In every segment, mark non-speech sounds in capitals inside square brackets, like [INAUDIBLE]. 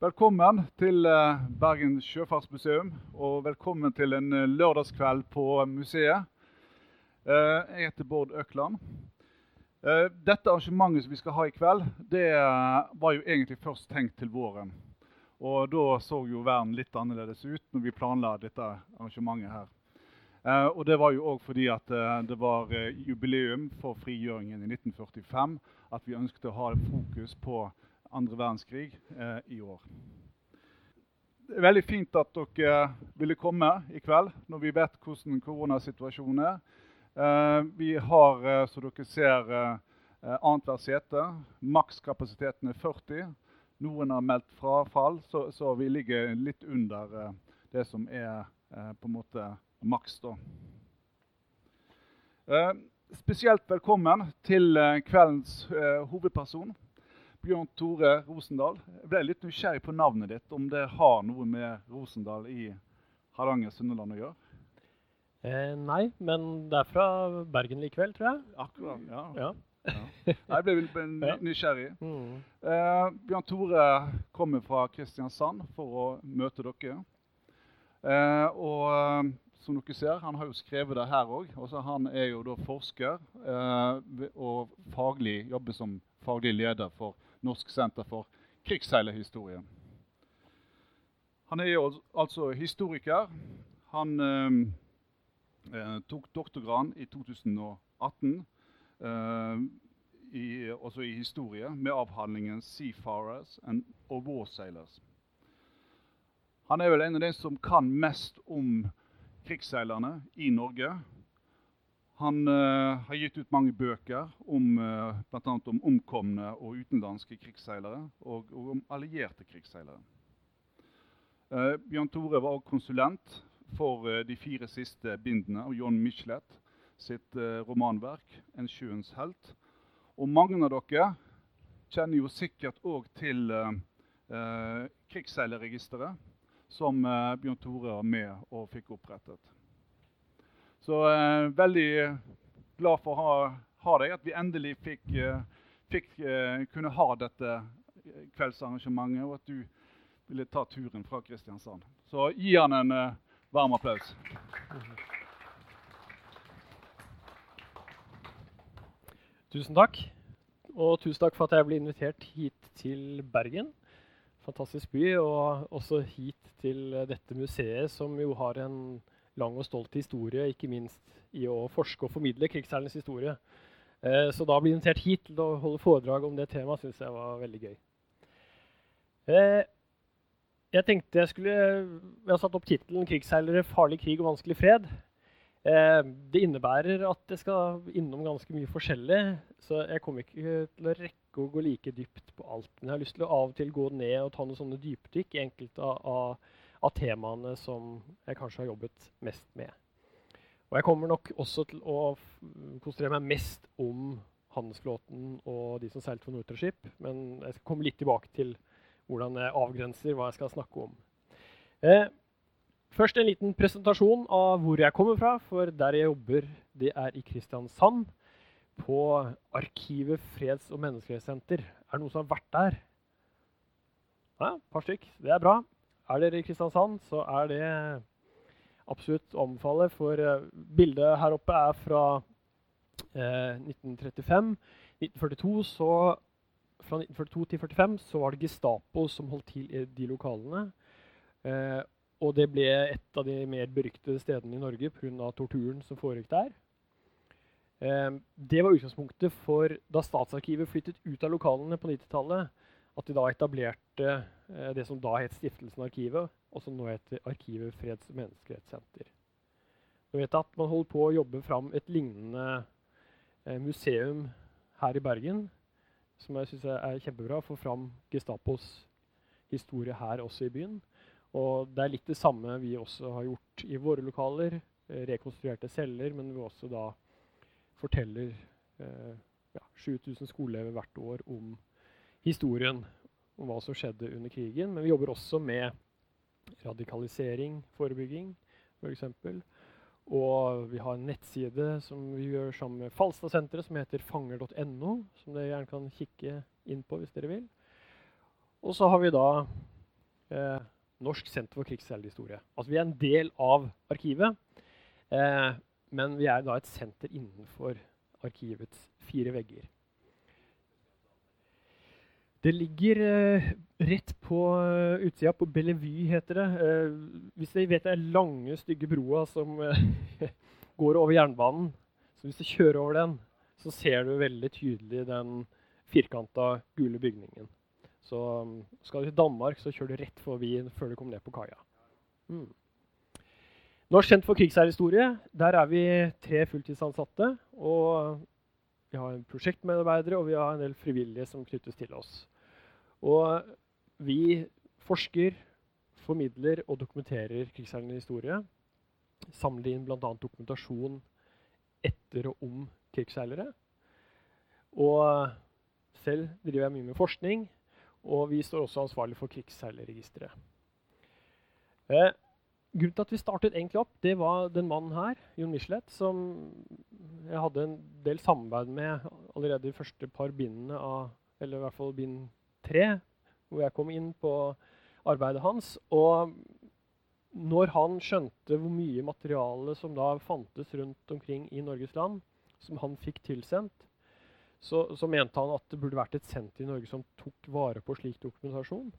Velkommen til eh, Bergen sjøfartsmuseum, og velkommen til en eh, lørdagskveld på museet. Eh, Jeg heter Bård Økland. Dette arrangementet som vi skal ha i kveld, det var jo egentlig først tenkt til våren. Og da så jo verden litt annerledes ut når vi planla dette arrangementet her. Og det var jo òg fordi at det var jubileum for frigjøringen i 1945 at vi ønsket å ha fokus på andre verdenskrig eh, i år. Det er veldig fint at dere ville komme i kveld, når vi vet hvordan koronasituasjonen er. Eh, vi har, eh, som dere ser, eh, eh, annethvert sete. Makskapasiteten er 40. Noen har meldt frafall, så, så vi ligger litt under eh, det som er på en måte maks. da. Spesielt velkommen til kveldens hovedperson. Bjørn Tore Rosendal. Jeg ble litt nysgjerrig på navnet ditt, om det har noe med Rosendal i Hardanger Sunnhordland å gjøre? Eh, nei, men det er fra Bergen likevel, tror jeg. Akkurat, ja. Ja. ja. Jeg ble litt nysgjerrig. Mm. Eh, Bjørn Tore kommer fra Kristiansand for å møte dere. Eh, og eh, som dere ser, han har jo skrevet det her òg. Han er jo da forsker eh, og faglig, jobber som faglig leder for Norsk senter for krigsseilerhistorie. Han er jo altså historiker. Han eh, eh, tok doktorgrad i 2018 eh, i, også i historie med avhandlingen 'Seafarers and og Warsailers'. Han er vel en av de som kan mest om krigsseilerne i Norge. Han uh, har gitt ut mange bøker om uh, bl.a. om omkomne og utenlandske krigsseilere og, og om allierte krigsseilere. Uh, Bjørn Tore var også konsulent for eh, de fire siste bindene av John Michelet sitt eh, romanverk 'En sjøens helt'. Og mange av dere kjenner jo sikkert òg til eh, eh, krigsseilerregisteret, som eh, Bjørn Tore var med og fikk opprettet. Så eh, veldig glad for å ha, ha deg, at vi endelig fikk, eh, fikk eh, kunne ha dette eh, kveldsarrangementet, og at du ville ta turen fra Kristiansand. Så gi han en varm applaus. Tusen takk. Og tusen takk for at jeg ble invitert hit til Bergen. Fantastisk by. Og også hit til dette museet, som jo har en lang og stolt historie, ikke minst i å forske og formidle krigsseilernes historie. Eh, Så da å bli invitert hit til å holde foredrag om det temaet syns jeg var veldig gøy. Eh, Jeg tenkte jeg skulle Jeg har satt opp tittelen 'Krigsseilere, farlig krig og vanskelig fred'. Eh, det innebærer at jeg skal innom ganske mye forskjellig, så jeg kommer ikke til å rekke å gå like dypt på alt. Men jeg har lyst til å av og til gå ned og ta noen sånne dypdykk i enkelte av, av, av temaene som jeg kanskje har jobbet mest med. Og jeg kommer nok også til å konsentrere meg mest om handelsflåten og de som seilte for Nortraship, men jeg skal komme litt tilbake til hvordan jeg avgrenser hva jeg skal snakke om. Eh, Først en liten presentasjon av hvor jeg kommer fra, for der jeg jobber, det er i Kristiansand. På Arkivet freds- og menneskerettssenter. Er det noen som har vært der? Ja, et par stykk. Det er bra. Er dere i Kristiansand, så er det absolutt å anbefale. For eh, bildet her oppe er fra eh, 1935. 1942 så, fra 1942 til 1945 så var det Gestapo som holdt til i de lokalene. Eh, og det ble et av de mer beryktede stedene i Norge pga. torturen som foregikk der. Eh, det var utgangspunktet for da Statsarkivet flyttet ut av lokalene på 90-tallet, at de da etablerte det som da het Stiftelsen Arkivet, og som nå heter Arkivet freds- og menneskerettssenter. Man holder på å jobbe fram et lignende eh, museum her i Bergen, som jeg syns er kjempebra. Få fram Gestapos historie her også i byen. Og det er litt det samme vi også har gjort i våre lokaler. eh, Rekonstruerte celler, men vi også da forteller eh, ja, 7000 skoleelever hvert år om historien om hva som skjedde under krigen. Men vi jobber også med radikalisering, forebygging f.eks. Og vi har en nettside som vi gjør sammen med Falstadsenteret, som heter fanger.no, som dere gjerne kan kikke inn på hvis dere vil. Og så har vi da eh, Norsk senter for krigsseilhistorie. Altså vi er en del av arkivet, eh, men vi er da et senter innenfor arkivets fire vegger. Det ligger eh, rett på uh, utsida, på Bellevue heter det. Eh, hvis dere vet er lange, stygge broa som eh, [LAUGHS] går over jernbanen, så hvis du kjører over den, så ser du veldig tydelig den firkanta, gule bygningen. Så um, skal du til Danmark, så kjører du rett forbi før du kommer ned på kaia. Mm. Norsk kjent for krigsherrehistorie. Der er vi tre fulltidsansatte. Og vi har prosjektmedarbeidere og vi har en del frivillige som knyttes til oss. Og vi forsker, formidler og dokumenterer krigsherrens historie. Samler inn bl.a. dokumentasjon etter og om krigsseilere. Og selv driver jeg mye med forskning, og vi står også ansvarlig for krigsseilerregisteret. Eh, grunnen til at vi startet egentlig opp, det var den mannen her, Jon Michelet, som jeg hadde en del samarbeid med allerede de første par bindene av Eller i hvert fall bind tre, hvor jeg kom inn på arbeidet hans. Og når han skjønte hvor mye materiale som da fantes rundt omkring i Norges land, som han fikk tilsendt, så, så, mente han at det burde vært et senter i Norge som tok vare på slik dokumentasjon.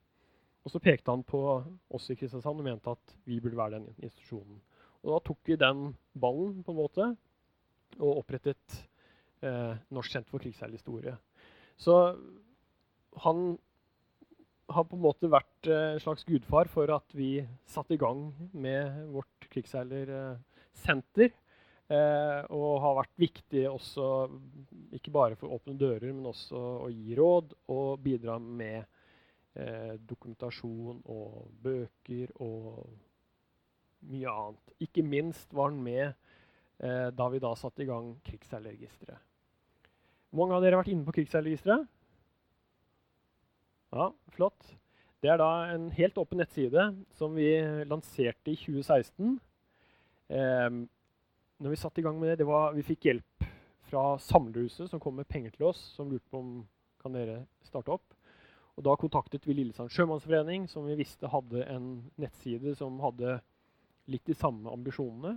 Og så pekte han på oss i Kristiansand og mente at vi burde være den institusjonen. Og da tok vi den ballen på en måte og opprettet eh, Norsk senter for krigsseilhistorie. Så han har på en måte vært eh, en slags gudfar for at vi satte i gang med vårt krigsseilersenter. Eh, og har vært viktig også, ikke bare for å åpne dører, men også å gi råd og bidra med eh, dokumentasjon og bøker og mye annet. Ikke minst var han med eh, da vi da satte i gang krigsseilerregisteret. Mange av dere har vært inne på Krigsseilregisteret? Ja, flott. Det er da en helt åpen nettside som vi lanserte i 2016. Eh, når vi satte i gang med det, det var, Vi fikk hjelp fra Samlerhuset, som kom med penger til oss, som lurte på om kan dere starte opp. Og Da kontaktet vi Lillesand sjømannsforening, som vi visste hadde en nettside som hadde litt de samme ambisjonene.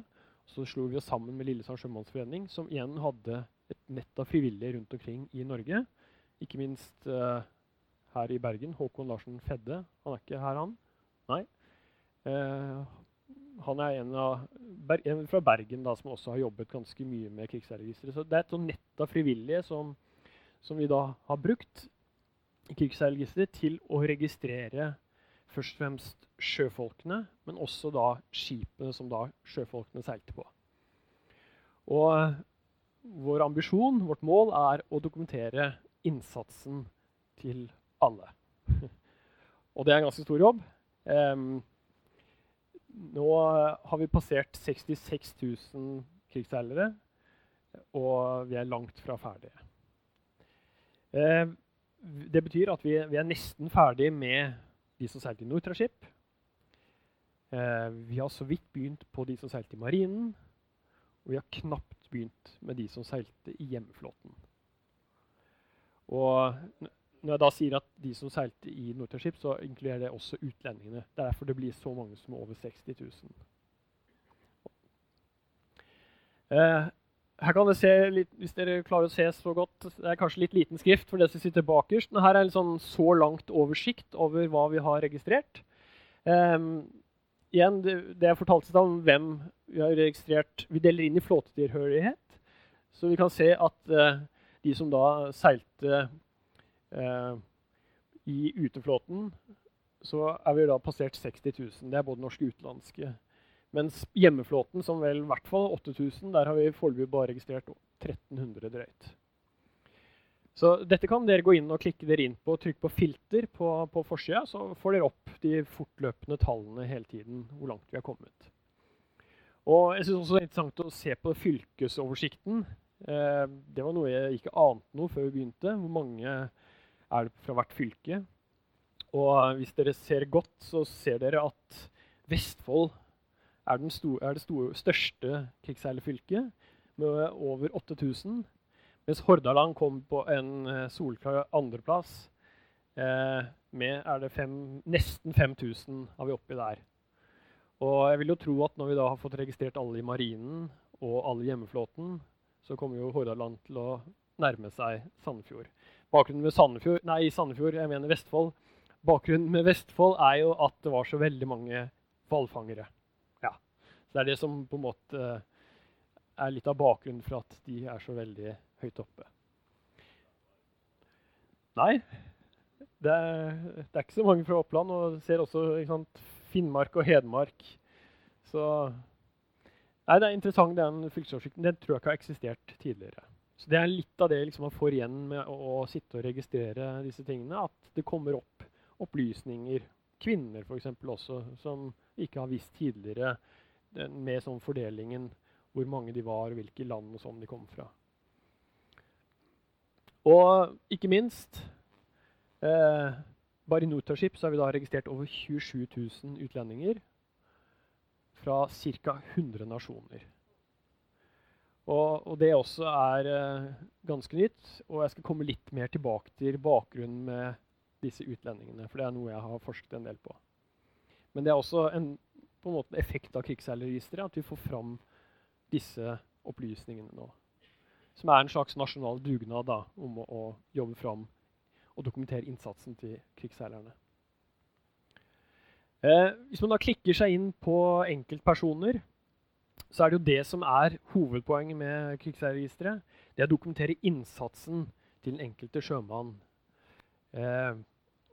Så slo vi oss sammen med Lillesand sjømannsforening, som igjen hadde et nett av frivillige rundt omkring i Norge. Ikke minst uh, her i Bergen. Håkon Larsen Fedde. Han er ikke her, han? Nei. Uh, han er en, av, en fra Bergen da, som også har jobbet ganske mye med krigsseilregisteret. Så det er et sånt nett av frivillige som, som, vi da har brukt i krigsseilregisteret til å registrere først og fremst sjøfolkene, men også da skipene som da sjøfolkene seilte på. Og vår ambisjon, vårt mål, er å dokumentere innsatsen til alle. [LAUGHS] og det er en ganske stor jobb. Um, nå har vi passert 66 000 krigsseilere, og vi er langt fra ferdige. Eh, det betyr at vi, vi, er nesten ferdig med de som seilte i Nortraship. Eh, vi har så vidt begynt på de som seilte i Marinen. Og vi har knapt begynt med de som seilte i hjemmeflåten. Og når jeg da sier at de som seilte i Nortraship, så inkluderer det også utlendingene. Det er derfor det blir så mange som over 60 000. Eh, her kan dere se litt, Hvis dere klarer å se så godt Det er kanskje litt liten skrift for det som sitter bakerst. Men her er en sånn så langt oversikt over hva vi har registrert. Um, igjen, det, det jeg fortalte om hvem vi har registrert Vi deler inn i flåtetilhørighet. Så vi kan se at uh, de som da seilte uh, I uteflåten så er vi da passert 60 000. Det er både norske og utenlandske. Mens hjemmeflåten, som vel i hvert fall 8000, der har vi foreløpig bare registrert 1300 drøyt. Så dette kan dere gå inn og klikke dere inn på. Trykk på 'filter' på, på forsida, så får dere opp de fortløpende tallene hele tiden. hvor langt vi har kommet. Og jeg synes også det er interessant å se på fylkesoversikten. Eh, det var noe jeg ikke ante noe før vi begynte. Hvor mange er det fra hvert fylke. Og hvis dere ser godt, så ser dere at Vestfold er, sto, er det store, største krigsseilerfylket med over 8000. Mens Hordaland kom på en eh, solklar andreplass Eh, med er det fem, nesten 5000 har vi oppi der. Og jeg vil jo tro at når vi da har fått registrert alle i marinen og alle i hjemmeflåten, så kommer jo Hordaland til å nærme seg Sandefjord. Bakgrunnen med Sandefjord, nei, Sandefjord, jeg mener Vestfold. Bakgrunnen med Vestfold er jo at det var så veldig mange hvalfangere. Så det er det som på en måte er litt av bakgrunnen for at de er så veldig høyt oppe. Nei, det er, det er ikke så mange fra Oppland. Og ser også sant, Finnmark og Hedmark. Så Nei, det er interessant, den fylkesoversikten. Den tror jeg ikke har eksistert tidligere. Så Det er litt av det liksom, man får igjen med å, å, sitte og registrere disse tingene. At det kommer opp opplysninger. Kvinner f.eks. også, som ikke har visst tidligere med sånn fordelingen hvor mange de var, og hvilke land og sånn de kom fra. Og ikke minst eh, Bare i Nortraship har vi da registrert over 27 000 utlendinger fra ca. 100 nasjoner. Og, og, det også er eh, ganske nytt. Og jeg skal komme litt mer tilbake til bakgrunnen med disse utlendingene. For det er noe jeg har forsket en del på. Men det er også en, på en måte effekt av krigsseilerregisteret at vi får fram disse opplysningene nå. Som er en slags nasjonal dugnad da, om å, å jobbe fram og dokumentere innsatsen til krigsseilerne. Eh, hvis man da klikker seg inn på enkeltpersoner, så er det jo det som er hovedpoenget med krigsseilregisteret. Det er å dokumentere innsatsen til den enkelte sjømann. Eh,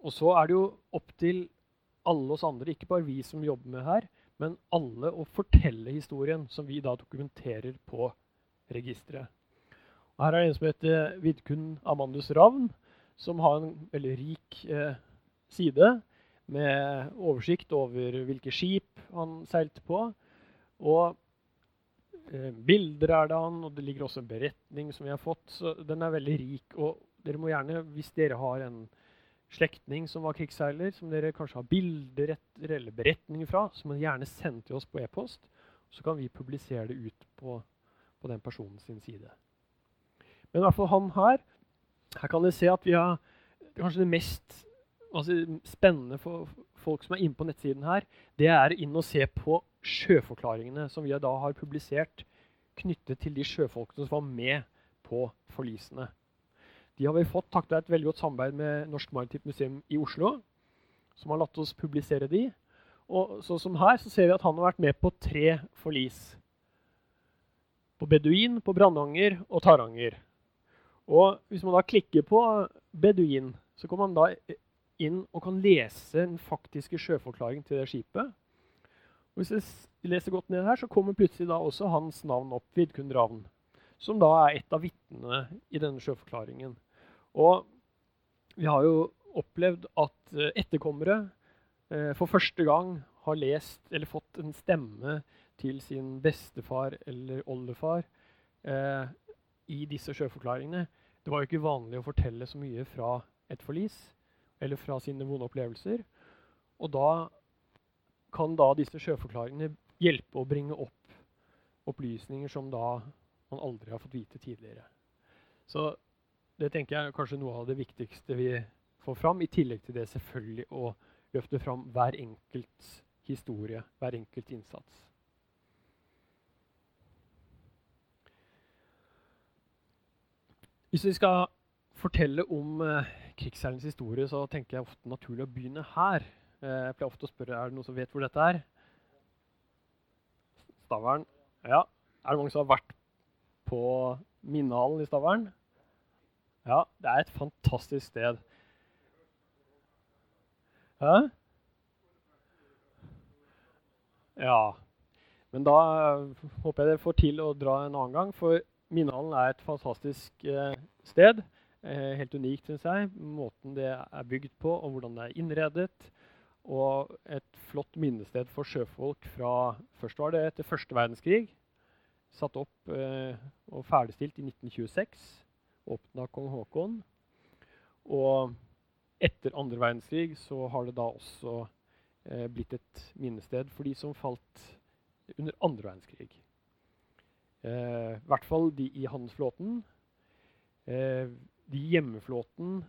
og så er det jo opp til alle oss andre, ikke bare vi som jobber med her, men alle å fortelle historien som vi da dokumenterer på registeret. Og her er det en som heter Vidkun Amandus Ravn, som har en veldig rik eh, side med oversikt over hvilke skip han seilte på. Og eh, bilder er det han, og det ligger også en beretning som vi har fått. Så den er veldig rik. Og dere må gjerne, hvis dere har en slektning som var krigsseiler, som dere kanskje har bilder eller beretninger fra, som dere gjerne sender til oss på e-post. Så kan vi publisere det ut på, på den personen sin side. Men i hvert fall han her Her kan dere se at vi har kanskje det mest altså, spennende for folk som er inne på nettsiden her, det er inn og se på sjøforklaringene som vi da har publisert knyttet til de sjøfolkene som var med på forlisene. De har vi fått takket være et veldig godt samarbeid med Norsk Maritimt Museum i Oslo, som har latt oss publisere de. Og så som her så ser vi at han har vært med på tre forlis. På Beduin, på Brandanger og Taranger. Og hvis man da klikker på Beduin, så kommer man da inn og kan lese den faktiske sjøforklaringen til det skipet. Og hvis jeg leser godt ned her, så kommer plutselig da også hans navn opp, Vidkun Ravn, som da er et av vitnene i denne sjøforklaringen. Og vi har jo opplevd at eh, etterkommere eh, for første gang har lest eller fått en stemme til sin bestefar eller oldefar eh, i disse sjøforklaringene. Det var jo ikke vanlig å fortelle så mye fra et forlis eller fra sine vonde opplevelser. Og da kan da disse sjøforklaringene hjelpe å bringe opp opplysninger som da man aldri har fått vite tidligere. Så det tenker jeg er kanskje noe av det viktigste vi får fram, i tillegg til det selvfølgelig å løfte fram hver enkelt historie, hver enkelt innsats. Hvis vi skal fortelle om eh, krigsherrens historie, så tenker jeg ofte naturlig å begynne her. Eh, jeg pleier ofte å spørre er det noen som vet hvor dette er. Stavern. Ja. Er det mange som har vært på minnehallen i Stavern? Ja, det er et fantastisk sted. Hæ? Ja. Men da håper jeg dere får til å dra en annen gang, for Minnehallen er et fantastisk eh, sted. Eh, helt unikt, syns jeg. Måten det er bygd på, og hvordan det er innredet. Og et flott minnested for sjøfolk fra Først var det etter første verdenskrig. Satt opp eh, og ferdigstilt i 1926 åpna kong Haakon. Og etter andre verdenskrig så har det da også eh, blitt et minnested for de som falt under andre verdenskrig. Eh, I hvert fall de i handelsflåten. Eh, de i hjemmeflåten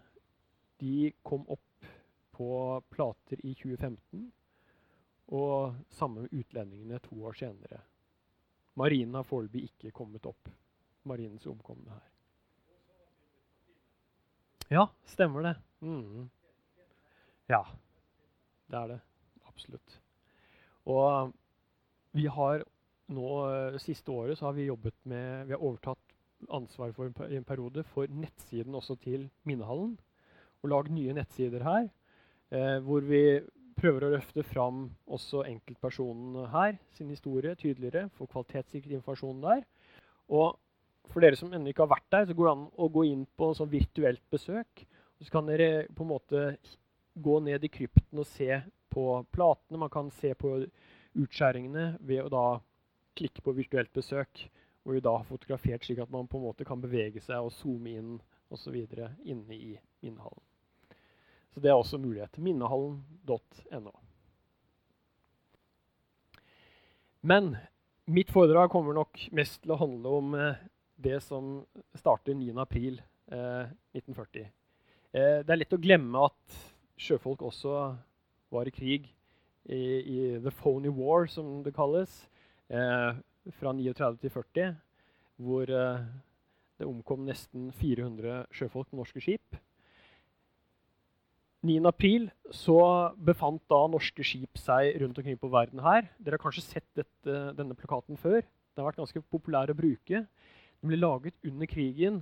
de kom opp på plater i 2015. Og samme med utlendingene to år senere. Marinen har foreløpig ikke kommet opp. Marinens omkomne her. Ja, stemmer det. Mm. Ja, det er det. Absolutt. Og vi har nå eh, siste året så har vi jobbet med Vi har overtatt ansvaret for en periode for nettsiden også til Minnehallen. Og lagd nye nettsider her, eh, hvor vi prøver å løfte fram også enkeltpersonen her sin historie tydeligere. Få kvalitetssikret informasjon der. Og for dere som ennå ikke har vært der, så går det an å gå inn på sånn virtuelt besøk. Og så kan dere på en måte gå ned i krypten og se på platene. Man kan se på utskjæringene ved å da klikke på virtuelt besøk, hvor vi da har fotografert slik at man på en måte kan bevege seg og zoome inn osv. inne i minnehallen. Så det er også mulighet. Minnehallen.no. Men mitt foredrag kommer nok mest til å handle om eh, det som starter 9.4.1940. Eh, eh, det er lett å glemme at sjøfolk også var i krig i, i The Phony War, som det kalles eh, fra 39 til 40, hvor eh, det omkom nesten 400 sjøfolk på norske skip. 9.4 så befant da norske skip seg rundt omkring på verden her. Dere har kanskje sett dette, denne plakaten før. Den har vært ganske populær å bruke. Den ble laget under krigen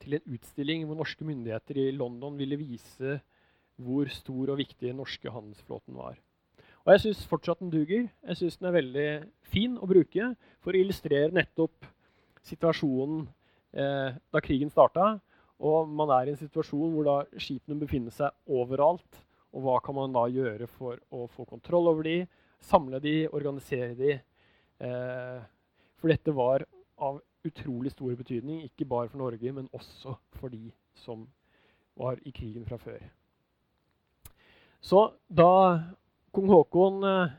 til en utstilling hvor norske myndigheter i London ville vise hvor stor og viktig den norske handelsflåten var. Og jeg syns fortsatt den duger. Jeg syns den er veldig fin å bruke for å illustrere nettopp situasjonen eh, da krigen starta. Og man er i en situasjon hvor da skipene befinner seg overalt. Og hva kan man da gjøre for å få kontroll over de, samle de, organisere de? Eh, for dette var av utrolig stor betydning, ikke bare for Norge, men også for de som var i krigen fra før. Så da Kong Haakon eh,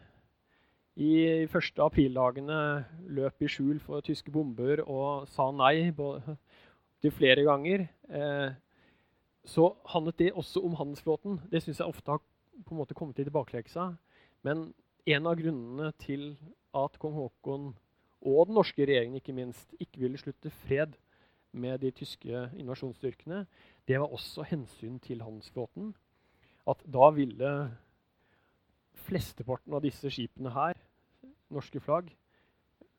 i første aprildagene løp i skjul for tyske bomber og sa nei til flere ganger. Eh, så handlet det også om handelsflåten. Det syns jeg ofte har på en måte kommet i tilbakeleksa. Men en av grunnene til at kong Haakon og den norske regjeringen ikke minst ikke ville slutte fred med de tyske invasjonsstyrkene, det var også hensyn til handelsflåten. At da ville flesteparten av disse skipene her, norske flagg,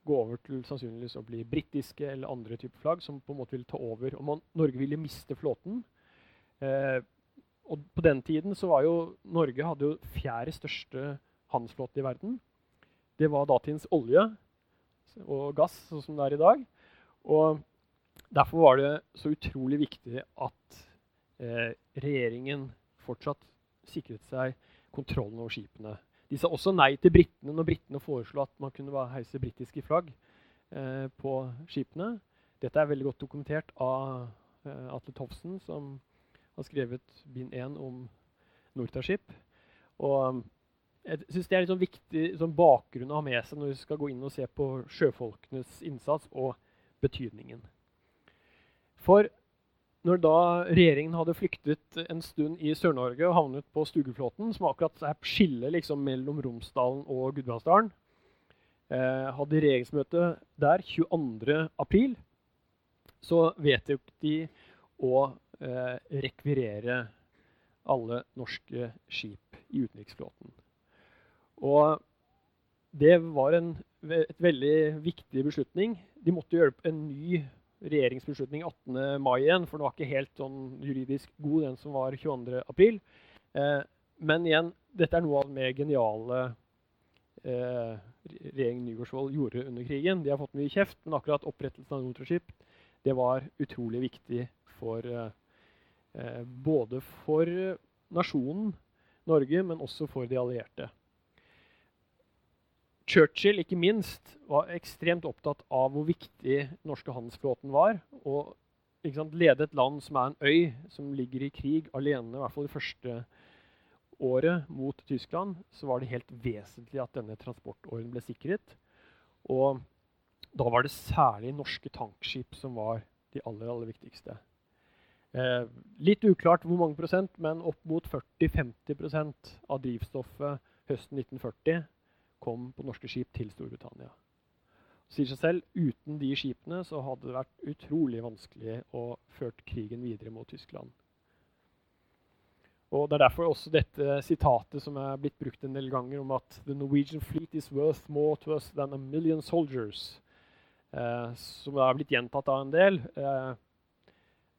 gå over til sannsynligvis å bli britiske eller andre typer flagg som på en måte ville ta over. Og man, Norge ville miste flåten. Eh, og på den tiden så var jo Norge hadde jo fjerde største handelsflåte i verden. Det var datidens olje og gass, sånn som det er i dag. Og derfor var det så utrolig viktig at eh, regjeringen fortsatt sikret seg kontrollen over skipene. De sa også nei til britene når britene foreslo at man kunne heise britiske flagg eh, på skipene. Dette er veldig godt dokumentert av eh, Atle Tofsen, som har skrevet bind 1 om Nortaship. Og jeg syns det er litt sånn viktig sånn bakgrunn å ha med seg når vi skal gå inn og se på sjøfolkenes innsats og betydningen. For når da regjeringen hadde flyktet en stund i Sør-Norge og havnet på Stugeflåten, som akkurat er skillet liksom mellom Romsdalen og Gudbrandsdalen, eh, hadde regjeringsmøte der 22.4, så vedtok de å eh, rekvirere alle norske skip i utenriksflåten. Og det var en et veldig viktig beslutning. De måtte gjøre en ny regjeringsbeslutning 18. mai igjen, for den var ikke helt sånn juridisk god, den som var 22. april. Eh, men igjen, dette er noe av det mer geniale eh, regjeringen Nygaardsvold gjorde under krigen. De har fått mye kjeft, men akkurat opprettelsen av Notraship det var utrolig viktig for eh, eh både for nasjonen Norge, men også for de allierte. Churchill ikke minst var ekstremt opptatt av hvor viktig den norske handelsflåten var. Og lede et land som er en øy, som ligger i krig alene, i hvert fall det første året mot Tyskland, så var det helt vesentlig at denne transportåren ble sikret. Og da var det særlig norske tankskip som var de aller, aller viktigste. Eh, litt uklart hvor mange prosent, men opp mot 40-50% av drivstoffet høsten 1940 kom på norske skip til Storbritannia. Det sier seg selv, Uten de skipene så hadde det vært utrolig vanskelig å ført krigen videre mot Tyskland. Og Det er derfor også dette sitatet som er blitt brukt en del ganger, om at «The Norwegian fleet is worth more to us than a million soldiers», eh, som er blitt gjentatt av en del, eh,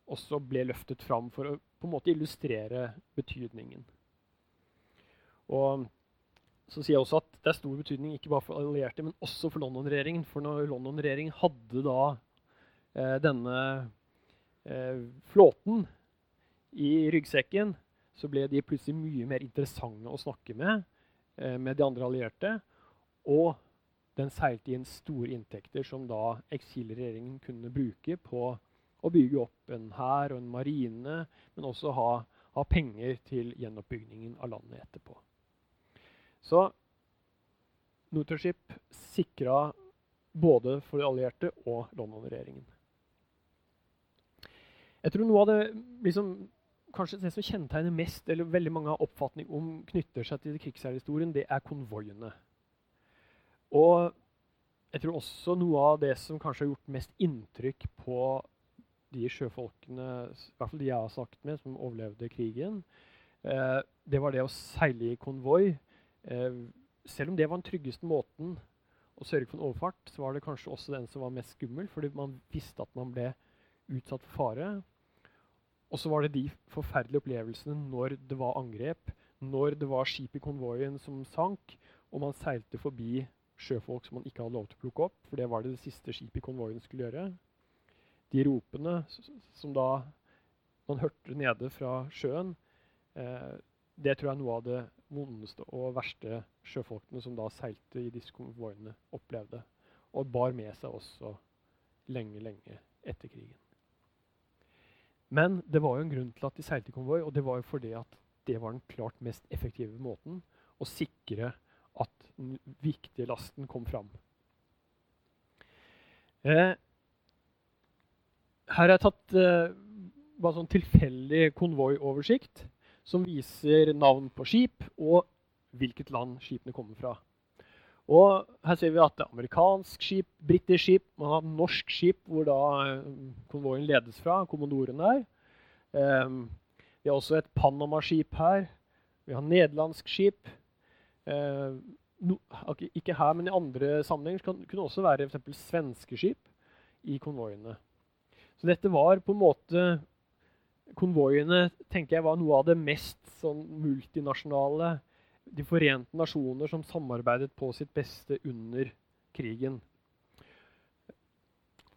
også ble løftet fram for å på en måte illustrere betydningen. Og så sier jeg også at det er stor betydning ikke bare for allierte, men også for London-regjeringen. For når London-regjeringen hadde da eh, denne eh, flåten i ryggsekken, så ble de plutselig mye mer interessante å snakke med eh, med de andre allierte. Og den seilte inn store inntekter som da eksilregjeringen kunne bruke på å bygge opp en hær og en marine, men også ha, ha penger til gjenoppbyggingen av landet etterpå. Så Nortraship sikra både for de allierte og London-regjeringen. Jeg tror noe av det liksom, kanskje det som kjennetegner mest, eller veldig mange har oppfatning om, knytter seg til krigsherrehistorien, det er konvoiene. Og jeg tror også noe av det som kanskje har gjort mest inntrykk på de sjøfolkene, i hvert fall de jeg har sagt med, som overlevde krigen, eh, det var det å seile i konvoi selv om det var den tryggeste måten å sørge for en overfart, så var det kanskje også den som var mest skummel, fordi man visste at man ble utsatt for fare. Og så var det de forferdelige opplevelsene når det var angrep, når det var skip i konvoien som sank, og man seilte forbi sjøfolk som man ikke hadde lov til å plukke opp, for det var det det siste skipet i konvoien skulle gjøre. De ropene som da man hørte nede fra sjøen, eh, det tror jeg er noe av det vondeste og verste sjøfolkene som da seilte i disse konvoiene, opplevde. Og bar med seg også lenge, lenge etter krigen. Men det var jo en grunn til at de seilte i konvoi, og det var jo fordi at det var den klart mest effektive måten å sikre at den viktige lasten kom fram. Eh, her har jeg tatt eh, bare sånn tilfeldig konvoioversikt som viser navn på skip og hvilket land skipene kommer fra. Og her ser vi at det er amerikansk skip, britisk skip, man har norsk skip hvor da eh, konvoien ledes fra, kommandoren der. Um, vi har også et Panama-skip her. Vi har nederlandsk skip. No, ikke her, men i andre sammenhenger kan, kunne også være f.eks. svenske skip i konvoiene. Så dette var på en måte konvoiene tenker jeg var noe av det mest sånn, multinasjonale De forente nasjoner som samarbeidet på sitt beste under krigen.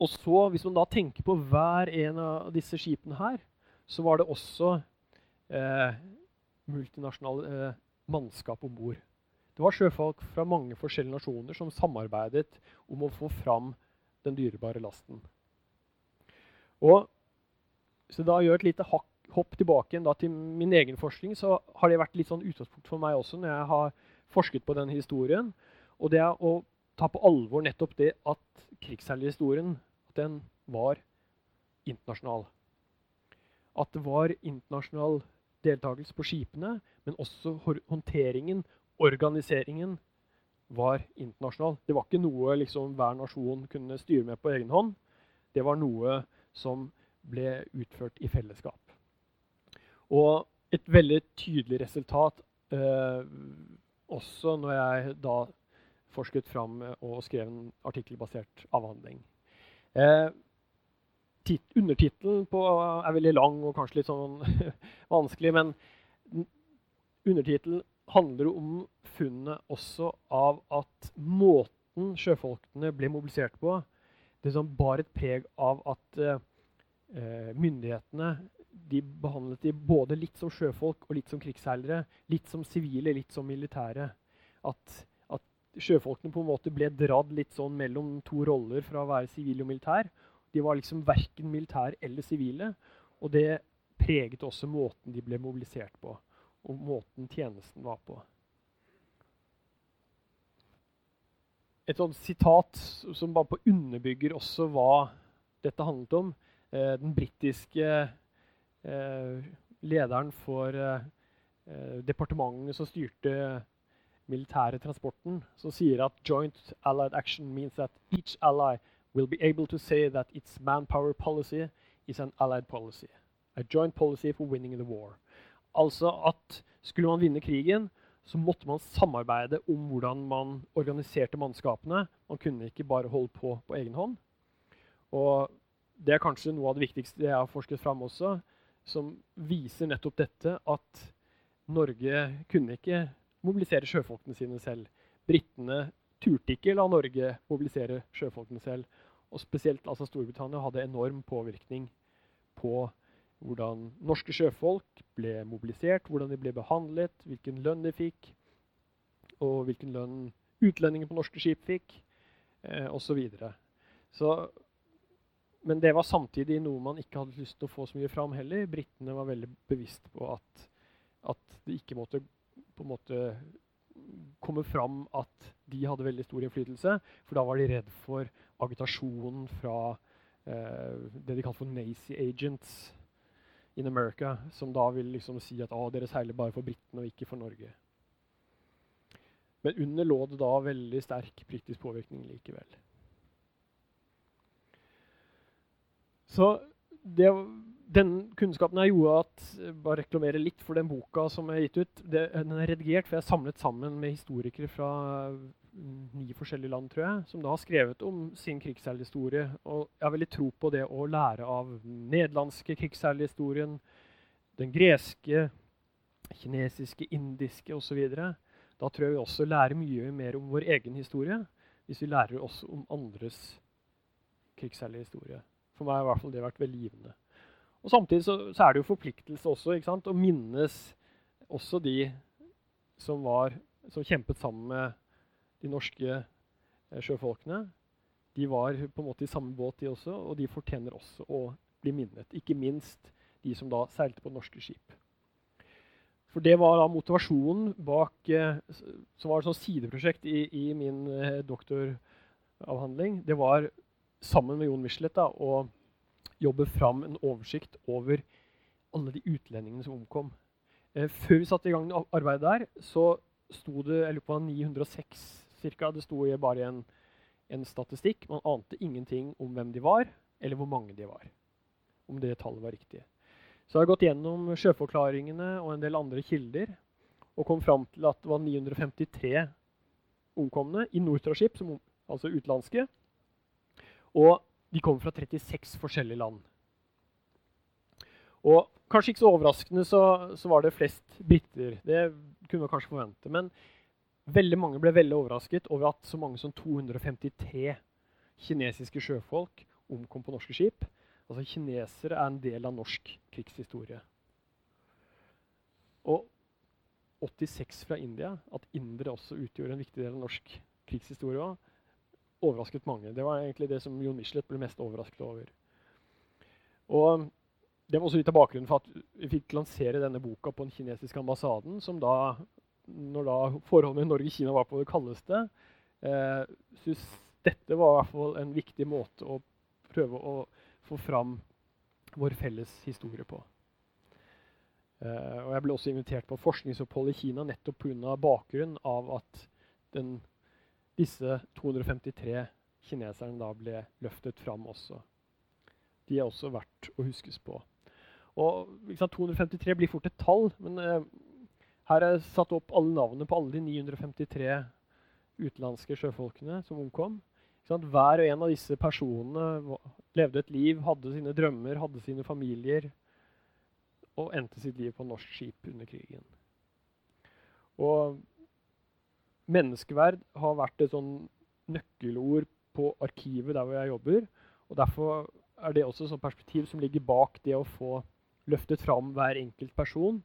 Og så, Hvis man da tenker på hver en av disse skipene her, så var det også eh, multinasjonale eh, mannskap om bord. Det var sjøfolk fra mange forskjellige nasjoner som samarbeidet om å få fram den dyrebare lasten. Og så da gjør et lite hakk, hopp tilbake igjen til min egen forskning, så har det vært litt sånn utgangspunkt for meg også når jeg har forsket på den historien. Og det er å ta på alvor nettopp det at krigsherrehistorien den var internasjonal. At det var internasjonal deltakelse på skipene, men også håndteringen, organiseringen, var internasjonal. Det var ikke noe liksom, hver nasjon kunne styre med på egen hånd. Det var noe som ble utført i fellesskap. Og et veldig tydelig resultat eh, også når jeg da forsket fram og skrev en artikkelbasert avhandling. Eh, Undertittelen er veldig lang og kanskje litt sånn [LAUGHS] vanskelig, men undertittelen handler om funnet også av at måten sjøfolkene ble mobilisert på, det som bar et preg av at eh, eh, myndighetene de behandlet de både litt som sjøfolk og litt som krigsseilere. Litt som sivile, litt som militære. At, at, sjøfolkene på en måte ble dratt litt sånn mellom to roller fra å være sivile og militær. De var liksom verken militære eller sivile. Og det preget også måten de ble mobilisert på, og måten tjenesten var på. Et sånt sitat som bare på underbygger også hva dette handlet om. Eh, den britiske eh, lederen for eh, departementet som styrte militære transporten, som sier at joint allied action means that each ally will be able to say that its manpower policy is an allied policy. A joint policy for winning the war. Altså at skulle man vinne krigen, så måtte man samarbeide om hvordan man organiserte mannskapene. Man kunne ikke bare holde på på egen hånd. Og det er kanskje noe av det viktigste jeg har forsket fram også, som viser nettopp dette at Norge kunne ikke mobilisere sjøfolkene sine selv. Britene turte ikke la Norge mobilisere sjøfolkene selv. Og spesielt altså Storbritannia hadde enorm påvirkning på hvordan norske sjøfolk ble mobilisert, hvordan de ble behandlet, hvilken lønn de fikk, og hvilken lønn utlendinger på norske skip fikk, eh, osv. Men det var samtidig noe man ikke hadde lyst til å få så mye fram heller. Britene var veldig bevisst på at, at det ikke måtte på en måte komme fram at de hadde veldig stor innflytelse. For da var de redd for agitasjonen fra eh, det de kalte for Nazi agents in America, som da vil liksom si at ah, dere seiler bare for britene og ikke for Norge. Men under lå det da veldig sterk britisk påvirkning likevel. Så det den kunnskapen jeg gjorde at bare reklamere litt for den boka som er gitt ut. Det, den er redigert, for jeg er samlet sammen med historikere fra mm, ni forskjellige land, tror jeg, som da har skrevet om sin krigsseilhistorie. Og jeg har veldig tro på det å lære av den nederlandske krigsseilhistorien, den greske, kinesiske, indiske osv. Da tror jeg vi også lærer mye mer om vår egen historie hvis vi lærer også om andres krigsseilhistorie. For meg har i hvert fall det vært veldig givende. Og Samtidig så, så, er det jo forpliktelse også ikke sant? å minnes også de som, var, som kjempet sammen med de norske eh, sjøfolkene. De var på en måte i samme båt, de også, og de fortjener også å bli minnet. Ikke minst de som da seilte på norske skip. For det var da motivasjonen bak eh, Som var et sånt sideprosjekt i, i min eh, doktoravhandling. Det var sammen med Jon Michelet da, å jobbe fram en oversikt over alle de utlendingene som omkom. Eh, før vi satte i gang arbeidet der, så sto det jeg lurer på 906 cirka. Det sto bare en, en statistikk. Man ante ingenting om hvem de var, eller hvor mange de var. Om det tallet var riktig. Så jeg har gått gjennom sjøforklaringene og en del andre kilder og kom fram til at det var 953 omkomne i Nortraship, altså utenlandske. Og de kom fra 36 forskjellige land. Og kanskje ikke så overraskende så, så var det flest briter. Det kunne man kanskje forvente. Men veldig mange ble veldig overrasket over at så mange som 253 kinesiske sjøfolk omkom på norske skip. Altså Kinesere er en del av norsk krigshistorie. Og 86 fra India, at indere også utgjorde en viktig del av norsk krigshistorie overrasket mange. Det var egentlig det som Jon Michelet ble mest overrasket over. Og Det var også litt av bakgrunnen for at vi fikk lansere denne boka på den kinesiske ambassaden, som da, når da forholdet med Norge-Kina var på det kaldeste, eh, syntes dette var i hvert fall en viktig måte å prøve å få fram vår felles historie på. Eh, og jeg ble også invitert på forskningsopphold i Kina nettopp pga. bakgrunnen av at den disse 253 kineserne da ble løftet fram også. De er også verdt å huskes på. Og sant, 253 blir fort et tall, men eh, her er satt opp alle navnene på alle de 953 utenlandske sjøfolkene som omkom. Hver og en av disse personene levde et liv, hadde sine drømmer, hadde sine familier og endte sitt liv på norsk skip under krigen. Og menneskeverd har vært et sånn nøkkelord på arkivet der hvor jeg jobber. og Derfor er det også et perspektiv som ligger bak det å få løftet fram hver enkelt person.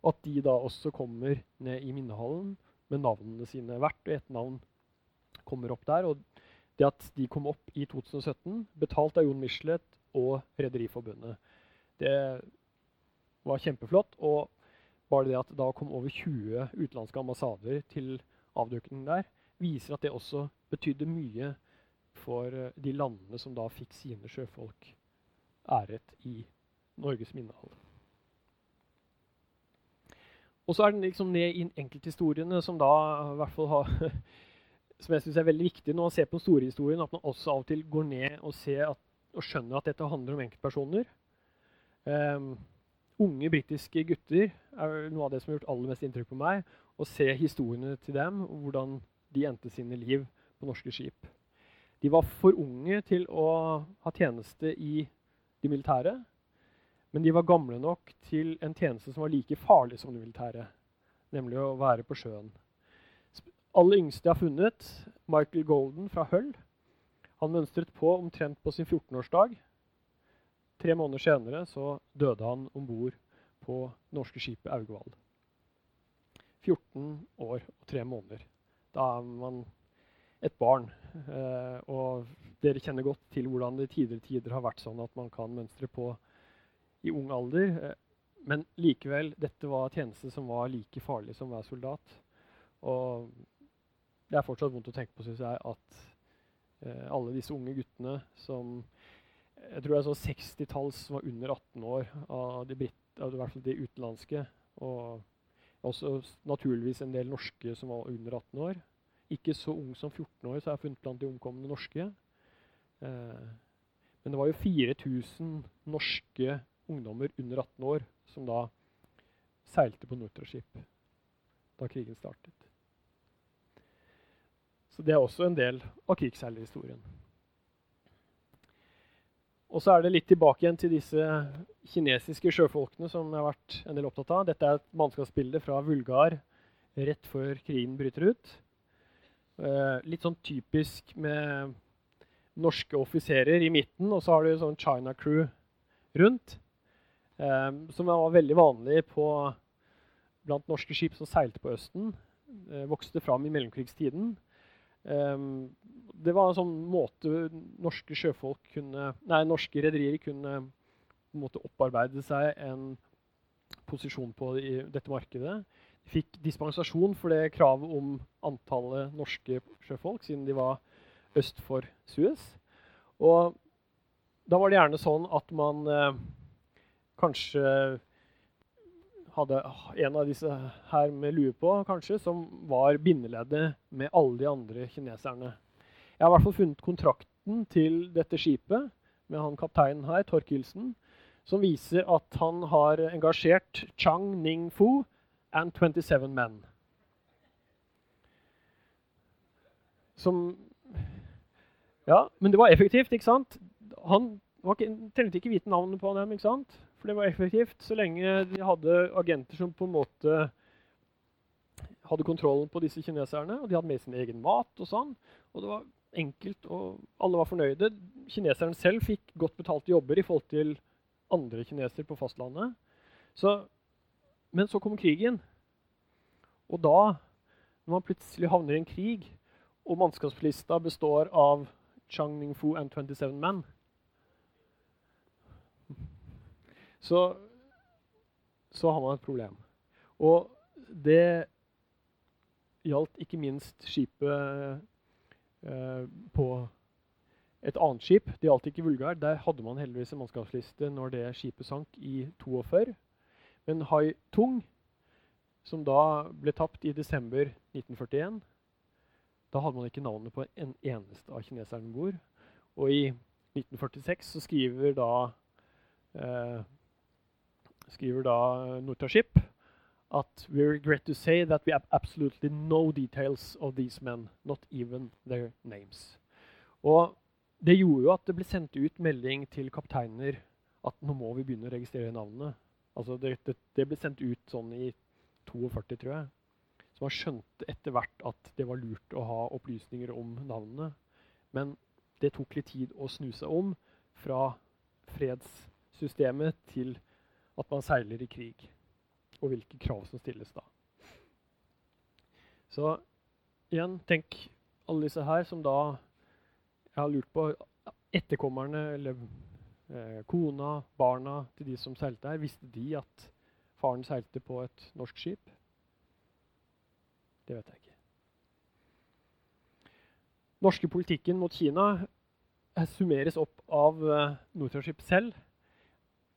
Og at de da også kommer ned i minnehallen med navnene sine. Hvert og ett navn kommer opp der. Og det at de kom opp i 2017, betalt av Jon Michelet og Rederiforbundet, det var kjempeflott. Og bare det at da kom over 20 utenlandske ambassader til avdukningen der, viser at det også betydde mye for eh, de landene som da fikk sine sjøfolk æret i Norges minnehall. Og så er den liksom ned i enkelthistoriene, som da i hvert fall har [LAUGHS] som jeg synes er veldig viktig når man ser på storhistorien, at man også av og til går ned og, at, og skjønner at dette handler om enkeltpersoner. Um, unge britiske gutter er noe av det som har gjort aller mest inntrykk på meg. Å se historiene til dem, og hvordan de endte sine liv på norske skip. De var for unge til å ha tjeneste i de militære. Men de var gamle nok til en tjeneste som var like farlig som det militære, nemlig å være på sjøen. Aller yngste jeg har funnet, Michael Golden fra Hull. Han mønstret på omtrent på sin 14-årsdag. Tre måneder senere så døde han om bord på norske skipet Augevald. 14 år og tre måneder. Da er man et barn. Eh, og dere kjenner godt til hvordan det tidligere tider har vært sånn at man kan mønstre på i ung alder. Eh, men likevel, dette var tjeneste som var like farlig som være soldat. Og det er fortsatt vondt å tenke på, syns jeg, at eh, alle disse unge guttene som Jeg tror er sånn 60-talls som var under 18 år av de, britt, av i de utenlandske. Og også naturligvis en del norske som var under 18 år. Ikke så ung som 14 år, så jeg har funnet blant de omkomne norske. Eh, men det var jo 4000 norske ungdommer under 18 år som da seilte på Nortraship da krigen startet. Så det er også en del av krigsseilerhistorien. Og så er det litt tilbake igjen til disse kinesiske sjøfolkene som jeg har vært en del opptatt av. Dette er et mannskapsbilde fra Vulgar rett før krigen bryter ut. Eh, litt sånn typisk med norske offiserer i midten, og så har du sånn China crew rundt. Eh, som var veldig vanlig på, blant norske skip som seilte på Østen. Eh, vokste fram i mellomkrigstiden. Um, det var en sånn måte norske sjøfolk kunne, nei, norske rederier kunne måte opparbeide seg en posisjon på i dette markedet. De fikk dispensasjon for det kravet om antallet norske sjøfolk, siden de var øst for Suez. Og da var det gjerne sånn at man eh, kanskje hadde en av disse her med lue på, kanskje, som var bindeleddet med alle de andre kineserne. Jeg har i hvert fall funnet kontrakten til dette skipet med han kapteinen her, Torkildsen, som viser at han har engasjert Chang Ning Fu and 27 menn. Som Ja, men det var effektivt, ikke sant? Han trengte ikke vite navnet på dem. ikke sant? For det var effektivt så lenge de hadde agenter som på en måte hadde kontrollen på disse kineserne. Og de hadde med sin egen mat og sånn. Og det var enkelt, og alle var fornøyde. Kineserne selv fikk godt betalte jobber i forhold til andre kinesere på fastlandet. Så, men så kom krigen. Og da, når man plutselig havner i en krig, og mannskapslista består av Chang Ning-fu and 27 men, så, så har man et problem. Og det gjaldt ikke minst skipet eh, på et annet skip. Det gjaldt ikke Vulgar. Der hadde man heldigvis en mannskapsliste når det skipet sank i 42. Men Hai Tung, som da ble tapt i desember 1941 Da hadde man ikke navnet på en eneste av kineserne om bord. Og i 1946 så skriver da eh, skriver da Nortraship at we regret to say that we have absolutely no details of these men, not even their names. Og det gjorde jo at det ble sendt ut melding til kapteiner at nå må vi begynne å registrere navnene. Altså det, det, det ble sendt ut sånn i 42, tror jeg. Så man skjønte etter hvert at det var lurt å ha opplysninger om navnene. Men det tok litt tid å snu seg om fra fredssystemet til at man seiler i krig, og hvilke krav som stilles da. Så igjen, tenk alle disse her som da Jeg har lurt på etterkommerne, eller eh, kona, barna til de som seilte her, visste de at faren seilte på et norsk skip? Det vet jeg ikke. Norske politikken mot Kina summeres opp av uh, Nortraship selv.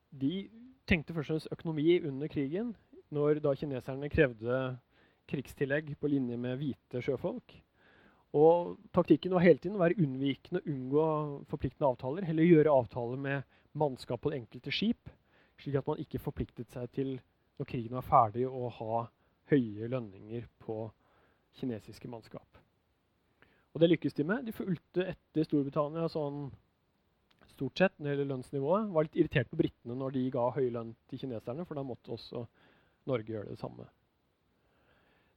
De tenkte først og fremst økonomi under krigen. når da kineserne krevde krigstillegg på linje med hvite sjøfolk. Og taktikken var hele tiden å være unnvikende, unngå forpliktende avtaler. Heller gjøre avtaler med mannskap på det enkelte skip, slik at man ikke forpliktet seg til, når krigen var ferdig, å ha høye lønninger på kinesiske mannskap. Og det lykkes de med. De fulgte etter Storbritannia sånn stort sett når det gjelder lønnsnivået. Var litt irritert på britene når de ga høy lønn til kineserne, for da måtte også Norge gjøre det samme.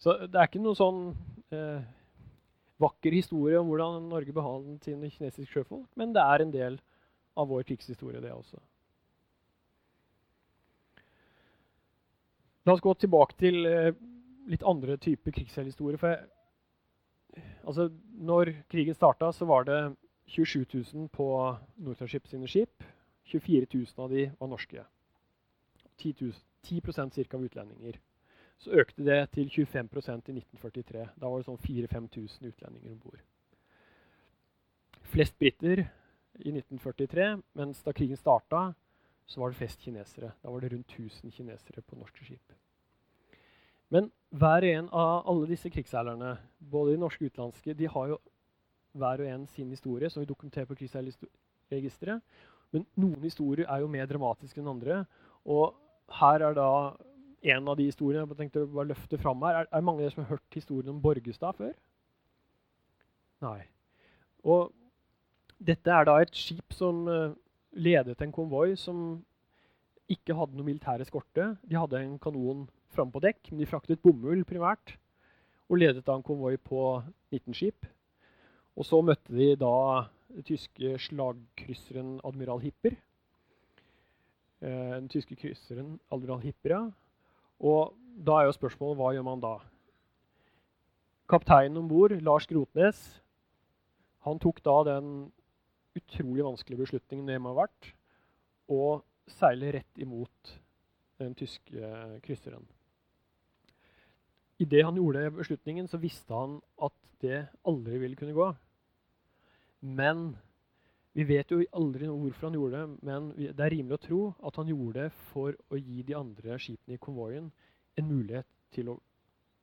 Så det er ikke noen sånn eh, vakker historie om hvordan Norge behandlet sine kinesiske sjøfolk, men det er en del av vår krigshistorie, det også. La oss gå tilbake til eh, litt andre typer krigshistorie. For jeg, altså, når krigen starta, så var det 27 000 på Nortraship sine skip. 24 000 av de var norske. 10, 000, 10 ca. utlendinger. Så økte det til 25% i 1943. Da var det sånn 4000-5000 utlendinger om bord. Flest briter i 1943, mens da krigen starta, så var det flest kinesere. Da var det rundt 1000 kinesere på norske skip. Men hver en av alle disse krigsseilerne, både de norske og utenlandske, de har jo hver og en sin historie, som vi dokumenterer på krigsseilregisteret. Men noen historier er jo mer dramatiske enn andre. Og her er da en av de historiene jeg tenkte å bare løfte fram her. Er, er mange av dere som har hørt historien om Borgestad før? Nei. Og dette er da et skip som uh, ledet en konvoi som ikke hadde noe militær eskorte. De hadde en kanon framme på dekk, men de fraktet bomull primært. Og ledet da en konvoi på 19 skip. Og så møtte de da den tyske slagkrysseren Admiral Hipper. Eh, den tyske krysseren Admiral Hipper, ja. Og da er jo spørsmålet hva gjør man da? Kapteinen om bord, Lars Grotnes, han tok da den utrolig vanskelige beslutningen det må ha vært, å seile rett imot den tyske krysseren. Idet han gjorde beslutningen, så visste han at det aldri ville kunne gå. Men vi vet jo aldri hvorfor han gjorde det, men det er rimelig å tro at han gjorde det for å gi de andre skipene i konvoien en mulighet til å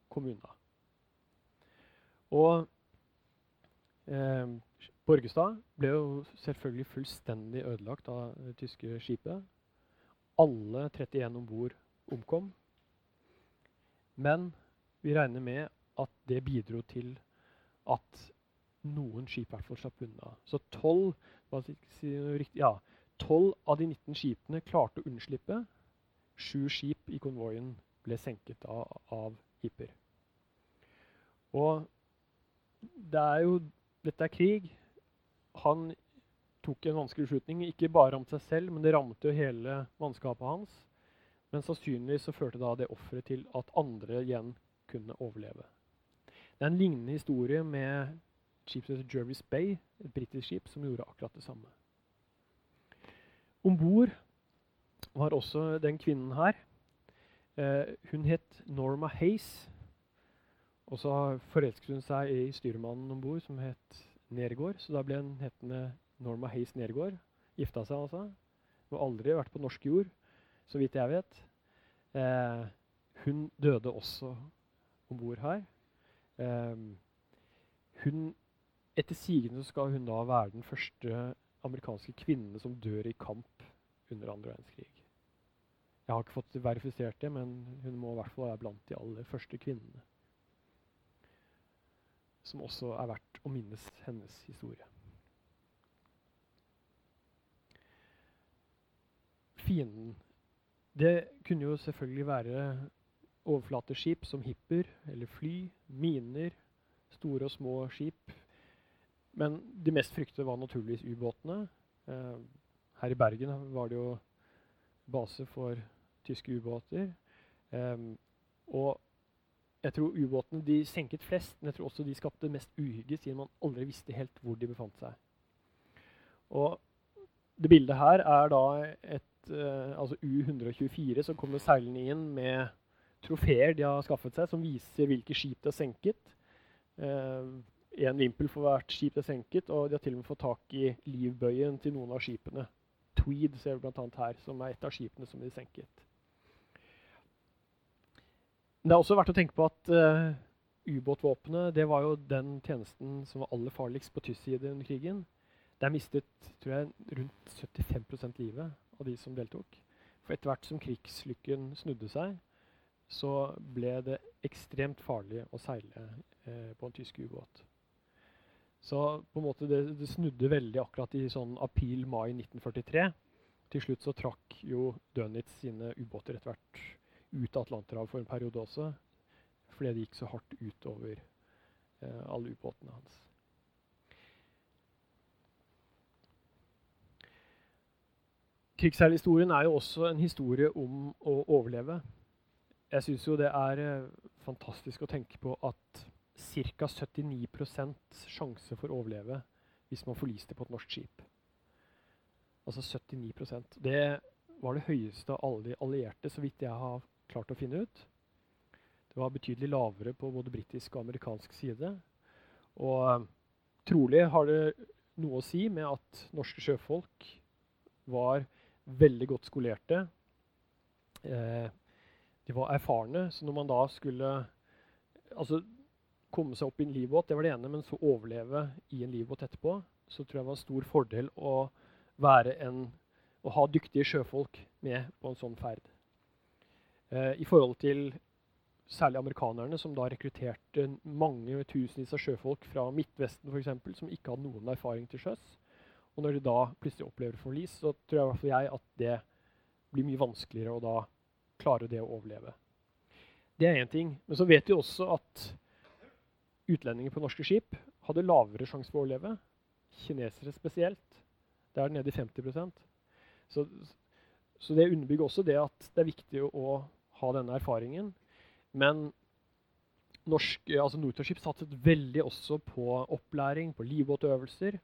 komme unna. Og eh, Borgestad ble jo selvfølgelig fullstendig ødelagt av det tyske skipet. Alle 31 om bord omkom. Men vi regner med at det bidro til at noen skip hvert fall slapp unna. Så 12, ja, 12 av de 19 skipene klarte å unnslippe. Sju skip i konvoien ble senket av, av hipper. Og det er jo Dette er krig. Han tok en vanskelig beslutning. Ikke bare om seg selv, men det rammet jo hele mannskapet hans. Men sannsynligvis så førte da det offeret til at andre igjen kunne overleve. Det er en lignende historie med skipet Jervis Bay, et britisk skip som gjorde akkurat det samme. Om bord var også den kvinnen her. Eh, hun het Norma Hace. Og så forelsket hun seg i styrmannen om bord, som het Nergård. Så da ble hun hetende Norma Hace Nergård. Gifta seg altså. Hun har aldri vært på norsk jord, så vidt jeg vet. Eh, hun døde også om bord her. Eh, hun, etter sigende skal hun da være den første amerikanske kvinnen som dør i kamp under andre verdenskrig. Jeg har ikke fått verifisert det, men hun må i hvert fall være blant de aller første kvinnene. Som også er verdt å minnes hennes historie. Fienden Det kunne jo selvfølgelig være overflateskip som hipper eller fly, miner, store og små skip. Men de mest fryktede var naturligvis ubåtene. Eh, her i Bergen var det jo base for tyske ubåter. Eh, og jeg tror ubåtene de senket flest, men jeg tror også de skapte mest uhygge, siden man aldri visste helt hvor de befant seg. Og det bildet her er da et eh, altså U-124 som kommer seilende inn med trofeer de har skaffet seg, som viser hvilke skip de har senket. Én vimpel for hvert skip det er senket, og de har til og med fått tak i livbøyen til noen av skipene. Tweed ser vi bl.a. her, som er et av skipene som de senket. det er også verdt å tenke på at uh, ubåtvåpenet det var jo den tjenesten som var aller farligst på tysk side under krigen. Der mistet tror jeg, rundt 75 livet av de som deltok. For etter hvert som krigslykken snudde seg, så ble det ekstremt farlig å seile eh, på en tysk ubåt. Så på en måte det, det snudde veldig akkurat i sånn april-mai 1943. Til slutt så trakk jo Dönitz sine ubåter etter hvert ut av Atlanterhavet for en periode også. Fordi det gikk så hardt utover eh, alle ubåtene hans. Krigsseilhistorien er jo også en historie om å overleve. Jeg syns jo det er eh, fantastisk å tenke på at ca. 79% sjanse for å overleve hvis man forliste på et norsk skip. Altså 79% Det var det høyeste av alle de allierte, så vidt jeg har klart å finne ut. Det var betydelig lavere på både britisk og amerikansk side. Og eh, trolig har det noe å si med at norske sjøfolk var veldig godt skolerte. Eh, de var erfarne, så når man da skulle altså, komme seg opp i en livbåt, det var det ene, men så overleve i en livbåt etterpå, så tror jeg var en stor fordel å, en, å ha dyktige sjøfolk med på en sånn ferd. Eh, I forhold til særlig amerikanerne, som da rekrutterte mange tusenvis av sjøfolk fra Midtvesten eksempel, som ikke hadde noen erfaring til sjøs. Og når de da plutselig opplever forlis, så tror jeg, hvert jeg at det blir mye vanskeligere å da klare det å overleve. Det er én ting. Men så vet vi også at utlendinger på norske skip hadde lavere sjanse for å overleve. Kinesere spesielt. Det er nede i 50 så, så det underbygger også det at det er viktig å, ha denne erfaringen. Men norsk, altså Nortraship satset veldig også på opplæring, på livbåtøvelser.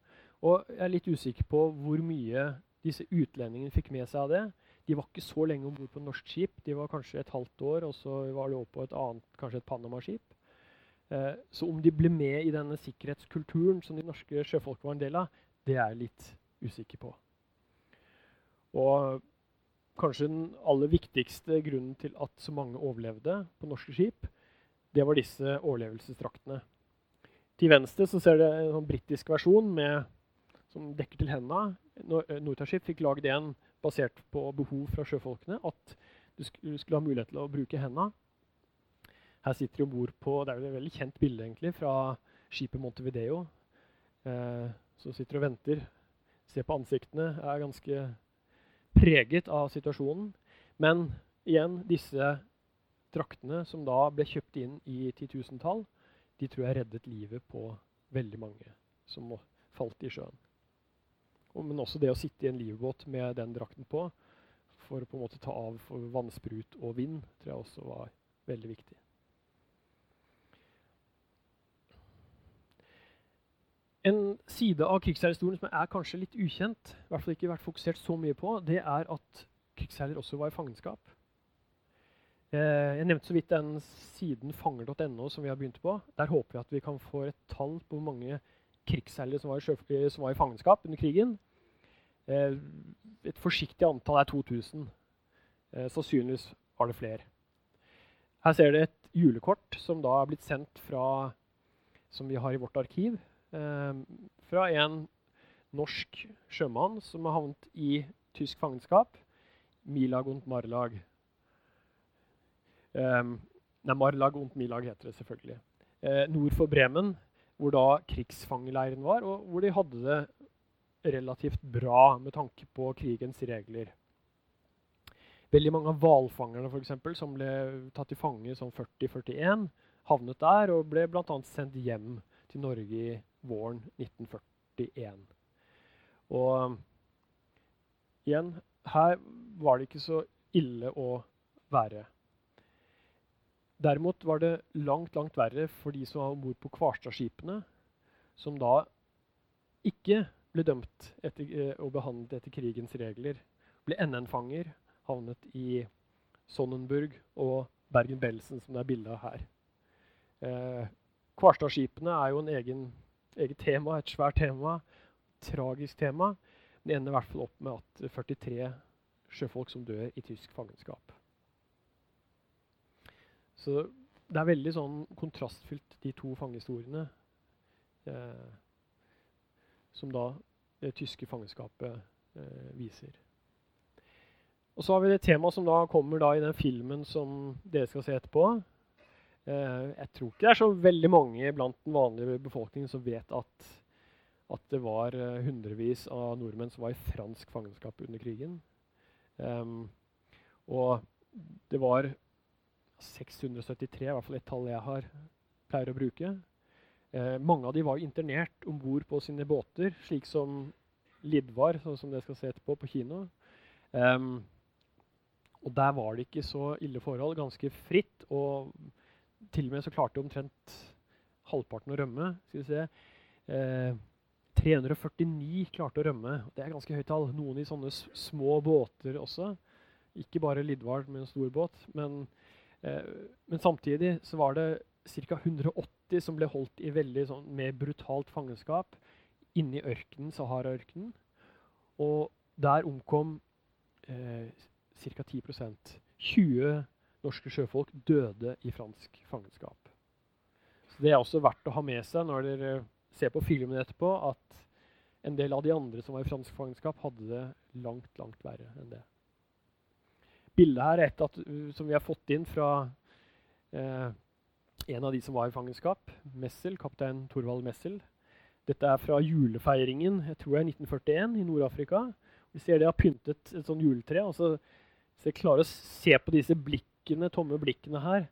Og jeg er litt usikker på hvor mye disse utlendingene fikk med seg av det. De var ikke så lenge om bord på norsk skip. De var kanskje et halvt år, og så var de over på et annet, kanskje et Panama-skip. Eh, så om de ble med i denne sikkerhetskulturen som de norske sjøfolk var en del av, det er jeg litt usikker på. Og kanskje den aller viktigste grunnen til at så mange overlevde på norske skip, det var disse overlevelsesdraktene. Til venstre så ser dere en sånn britisk versjon med som dekker til hendene. Eh, Nortaship fikk lagd en basert på behov fra sjøfolkene. At du skulle ha mulighet til å bruke hendene. Her sitter de om bord på Det er jo et veldig kjent bilde egentlig, fra skipet Montevideo. Eh, så sitter og venter. Ser på ansiktene. Er ganske preget av situasjonen. Men igjen, disse draktene som da ble kjøpt inn i titusentall, de tror jeg reddet livet på veldig mange som falt i sjøen men også det å sitte i en livbåt med den drakten på for å på en måte ta av for vannsprut og vind, tror jeg også var veldig viktig. En side av krigsseilhistorien som er kanskje litt ukjent, i hvert fall ikke vært fokusert så mye på, det er at krigsseiler også var i fangenskap. Eh, jeg nevnte så vidt den siden fanger.no som vi har begynt på. Der håper vi at vi kan få et tall på hvor mange krigsseilere som, eh, som var i fangenskap under krigen. Eh, et forsiktig antall er 2000. Eh, sannsynligvis var det flere. Her ser dere et julekort som da er blitt sendt fra som vi har i vårt arkiv, fra en norsk sjømann som har havnet i tysk fangenskap. Milag und Marlag. Um, nei, Marlag und Milag heter det selvfølgelig. Eh, nord for Bremen, hvor da krigsfangeleiren var, og hvor de hadde det relativt bra med tanke på krigens regler. Veldig mange av hvalfangerne for eksempel, som ble tatt i fange som 40-41, havnet der og ble bl.a. sendt hjem til Norge i våren 1941. Og igjen, her var det ikke så ille å være. Derimot var det langt, langt verre for de som var om bord på Kvarstadskipene, som da ikke ble dømt etter, eh, og behandlet etter krigens regler. Ble NN-fanger, havnet i Sonnenburg og Bergen-Belsen, som det er bilde av her. Eh, Kvarstadskipene er jo en egen, eget tema, et svært tema. Tragisk tema. Det ender i hvert fall opp med at 43 sjøfolk som dør i tysk fangenskap. Så det er veldig sånn kontrastfylt, de to fangehistoriene. Eh, som da det tyske fangenskapet eh, viser. Og så har vi det temaet som da kommer da i den filmen som dere skal se etterpå. Eh, jeg tror ikke det er så veldig mange blant den vanlige befolkningen som vet at, at det var eh, hundrevis av nordmenn som var i fransk fangenskap under krigen. Um, og det var 673, i hvert fall et tall jeg har, pleier å bruke. Eh, mange av de var internert om bord på sine båter, slik som Lidvar, sånn som dere skal se etterpå, på kino. Um, og der var det ikke så ille forhold. Ganske fritt. Og til og med så klarte omtrent halvparten å rømme. Skal vi se. Eh, 349 klarte å rømme. Det er ganske høyt tall. Noen i sånne små båter også. Ikke bare Lidvard med en stor båt. Men, eh, men samtidig så var det ca. 180 som ble holdt i veldig sånn, mer brutalt fangenskap inni ørkenen, Sahara-ørkenen. Og der omkom eh, ca. 10% 20 norske sjøfolk døde i fransk fangenskap. Så Det er også verdt å ha med seg når dere ser på filmen etterpå, at en del av de andre som var i fransk fangenskap, hadde det langt, langt verre enn det. Bildet her er et at, som vi har fått inn fra eh, en av de som var i fangenskap, Messel, kaptein Thorvald Messel. Dette er fra julefeiringen jeg tror det er 1941 i Nord-Afrika. Vi ser de har pyntet et sånt juletre. og så så jeg klarer å se på disse blikkene, tomme blikkene her,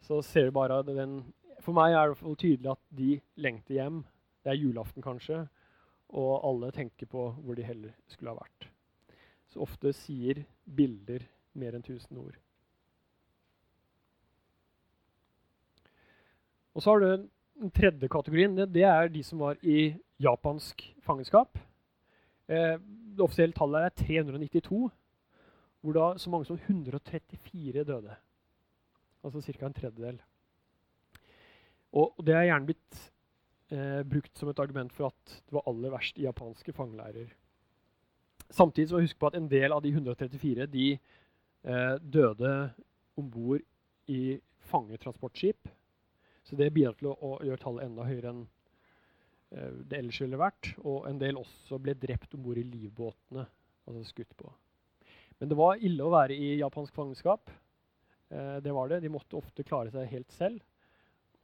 så ser du bare den For meg er det tydelig at de lengter hjem. Det er julaften, kanskje. Og alle tenker på hvor de heller skulle ha vært. Så ofte sier bilder mer enn tusen ord. Og så har du den tredje kategorien. Det, det er de som var i japansk fangenskap. Eh, det offisielle tallet er 392 hvor da så mange som 134 døde. Altså ca. en tredjedel. Og, det er gjerne blitt eh, brukt som et argument for at det var aller verst i japanske fangeleirer. Samtidig så huske på at en del av de 134 de eh, døde om bord i fangetransportskip. Så det bidrar til å, å gjøre tallet enda høyere enn eh, det ellers ville vært. Og en del også ble drept om bord i livbåtene, altså skutt på. Men det var ille å være i japansk fangenskap. Eh, det var det. De måtte ofte klare seg helt selv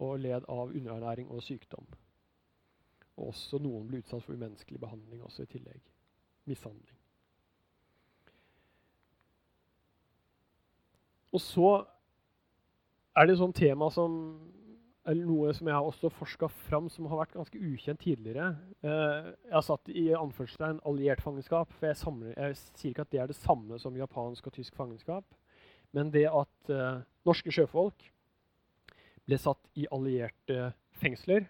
og led av underernæring og sykdom. Og også noen ble utsatt for umenneskelig behandling også i tillegg. Mishandling. Og så er det et sånt tema som noe som jeg har også forska fram, som har vært ganske ukjent tidligere. Eh, jeg har satt i anførselstegn alliert fangenskap, for jeg, samler, jeg, sier ikke at det er det samme som japansk og tysk fangenskap. Men det at uh, norske sjøfolk ble satt i allierte fengsler,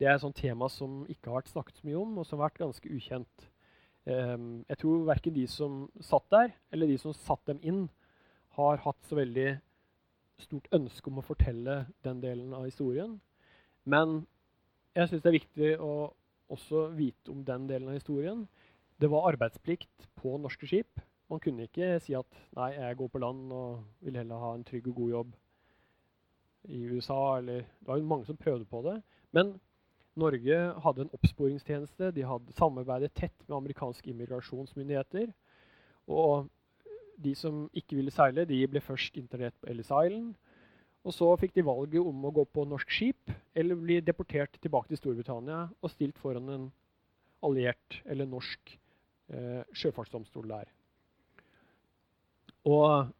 det er et sånt tema som ikke har vært snakket så mye om, og som har vært ganske ukjent. Um, jeg tror verken de som satt der, eller de som satt dem inn, har hatt så veldig stort ønske om å fortelle den delen av historien. Men jeg syns det er viktig å også vite om den delen av historien. Det var arbeidsplikt på norske skip. Man kunne ikke si at nei, jeg går på land og vil heller ha en trygg og god jobb i USA. Eller, det var jo mange som prøvde på det. Men Norge hadde en oppsporingstjeneste. De hadde samarbeidet tett med amerikanske immigrasjonsmyndigheter. Og de som ikke ville seile, de ble først internert på Ellis Island. Og så fikk de valget om å gå på norsk skip eller bli deportert tilbake til Storbritannia og stilt foran en alliert eller norsk eh, sjøfartsdomstol der. Og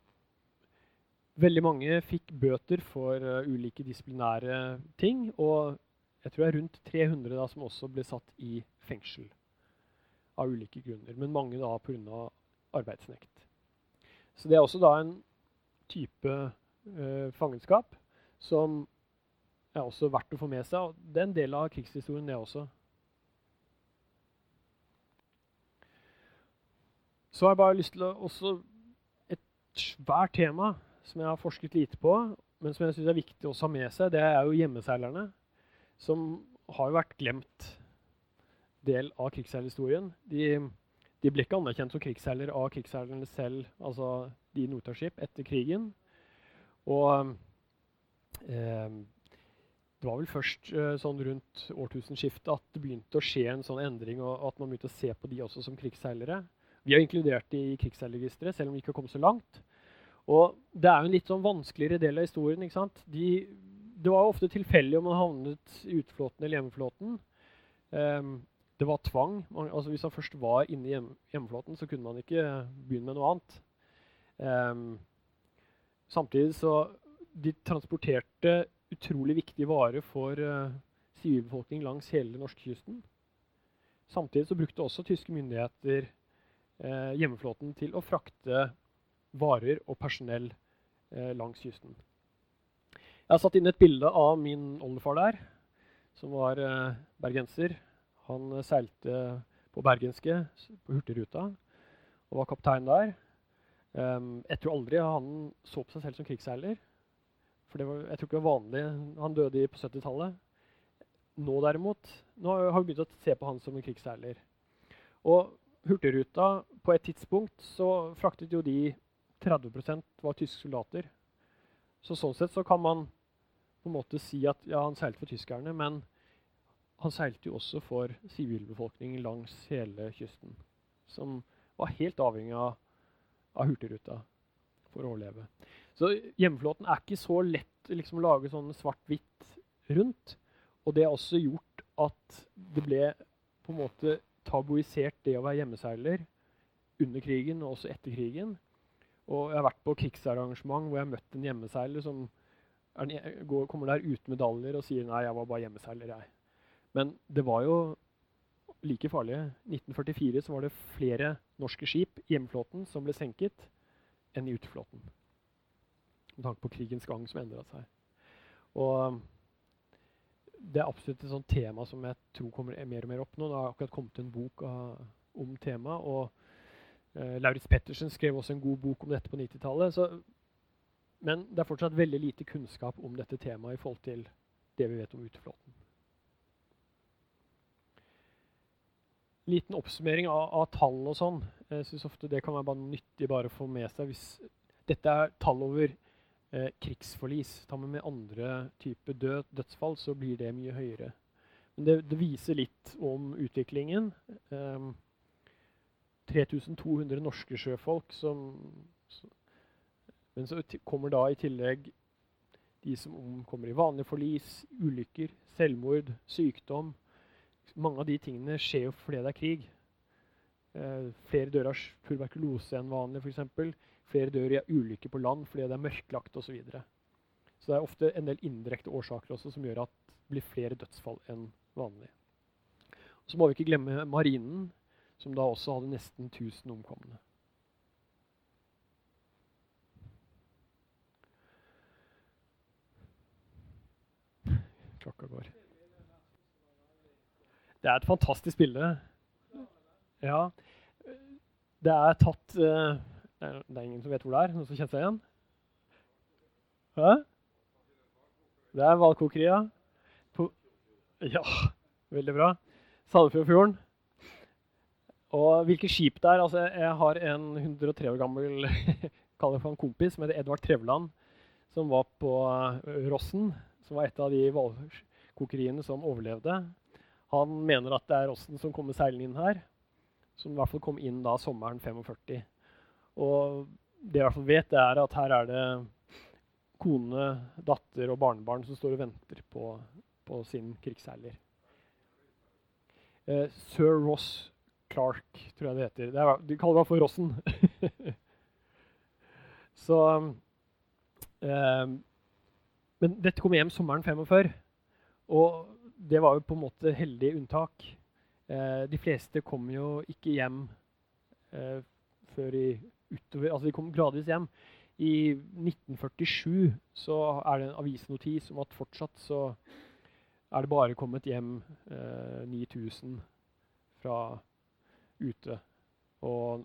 veldig mange fikk bøter for uh, ulike disiplinære ting. Og jeg tror det er rundt 300 da, som også ble satt i fengsel av ulike grunner. Men mange da pga. arbeidsnekt. Så det er også da en type eh, fangenskap som er også verdt å få med seg. og Det er en del av krigshistorien, det også. Så har jeg bare lyst til å også Et svært tema som jeg har forsket lite på, men som jeg syns er viktig å ha med seg, det er jo hjemmeseilerne. Som har jo vært glemt del av krigsseilhistorien. De de ble ikke anerkjent som krigsseiler av krigsseilerne selv, altså de i Nordtaskip, etter krigen. Og eh, det var vel først eh, sånn rundt årtusenskiftet at det begynte å skje en sånn endring, og at man begynte å se på de også som krigsseilere. Vi har inkludert de i krigsseilerregisteret, selv om vi ikke har kommet så langt. Og det er jo en litt sånn vanskeligere del av historien. ikke sant? De, det var jo ofte tilfeldig om man havnet i uteflåten eller hjemmeflåten. Um, det var tvang. Man, altså Hvis han først var inne i hjem, hjemmeflåten, så kunne man ikke begynne med noe annet. Um, samtidig så De transporterte utrolig viktige varer for uh, langs hele norskekysten. Samtidig så brukte også tyske myndigheter eh, hjemmeflåten til å frakte varer og personell eh, langs kysten. Jeg har satt inn et bilde av min oldefar der, som var eh, bergenser. Han eh, seilte på bergenske på Hurtigruta og var kaptein der. Um, jeg tror aldri han så på seg selv som krigsseiler. For var, jeg tror ikke det var vanlig. Han døde på 70-tallet. Nå derimot nå har vi begynt å se på han som en krigsseiler. Og Hurtigruta På et tidspunkt så fraktet jo de 30% var tyske soldater. Så sånn sett så kan man på en måte si at ja, han seilte for tyskerne, men han seilte jo også for sivilbefolkningen langs hele kysten. Som var helt avhengig av, av Hurtigruta for å overleve. Så hjemmeflåten er ikke så lett liksom, å lage sånn svart-hvitt rundt. Og det har også gjort at det ble på en måte tabuisert det å være hjemmeseiler under krigen og også etter krigen. Og jeg har vært på krigsarrangement hvor jeg har møtt en hjemmeseiler som er, går, kommer der uten medaljer og sier 'nei, jeg var bare hjemmeseiler', jeg. Men det var jo like farlig. I 1944 så var det flere norske skip i hjemmeflåten som ble senket, enn i uteflåten. Med tanke på krigens gang som endra seg. Og det er absolutt et sånt tema som jeg tror kommer mer og mer opp nå. Det har akkurat kommet en bok av, om temaet. Og eh, Lauritz Pettersen skrev også en god bok om dette på 90-tallet. Men det er fortsatt veldig lite kunnskap om dette temaet i forhold til det vi vet om uteflåten. Liten oppsummering av, av tall og sånn. Jeg syns ofte det kan være bare nyttig bare å få med seg. Hvis dette er tall over eh, krigsforlis. Tar man med andre typer død, dødsfall, så blir det mye høyere. Men det, det viser litt om utviklingen. Eh, 3200 norske sjøfolk som, som Men så kommer da i tillegg de som omkommer i vanlige forlis, ulykker, selvmord, sykdom. Mange av de tingene skjer jo fordi det er krig. Eh, flere dør av tuberkulose enn vanlig, f.eks. Flere dør i ulykker på land fordi det er mørklagt osv. Så, videre. så det er ofte en del indirekte årsaker også som gjør at det blir flere dødsfall enn vanlig. Og så må vi ikke glemme marinen, som da også hadde nesten 1000 omkomne. Klokka går. Det er et fantastisk bilde. Ja. Det er tatt uh, det er, ingen som vet hvor det er. Noen som kjenner seg igjen? Hæ? Det er Valkokria. Ja, veldig bra. Sandefjordfjorden. Og hvilke skip det er altså, Jeg har en 103 år gammel [LAUGHS] kaller for en kompis som heter Edvard Trevland, som var på eh, Rossen, som var et av de hvalkokeriene som overlevde. Han mener at det er Rossen som kommer seilende inn her, som i hvert fall kom inn da sommeren 45. Og det jeg i hvert fall vet, er at her er det kone, datter og barnebarn som står og venter på, på sin krigsseiler. Eh, Sir Ross Clark, tror jeg det heter. Det er, de kaller meg for Rossen. [LAUGHS] Så eh, Men dette kom hjem sommeren 45, og det var jo på en måte heldig unntak. Eh, de fleste kom jo ikke hjem eh, før i utover, altså de kom gradvis hjem. I 1947 så er det en avisnotis om at fortsatt så er det bare kommet hjem eh, 9000 fra ute. Og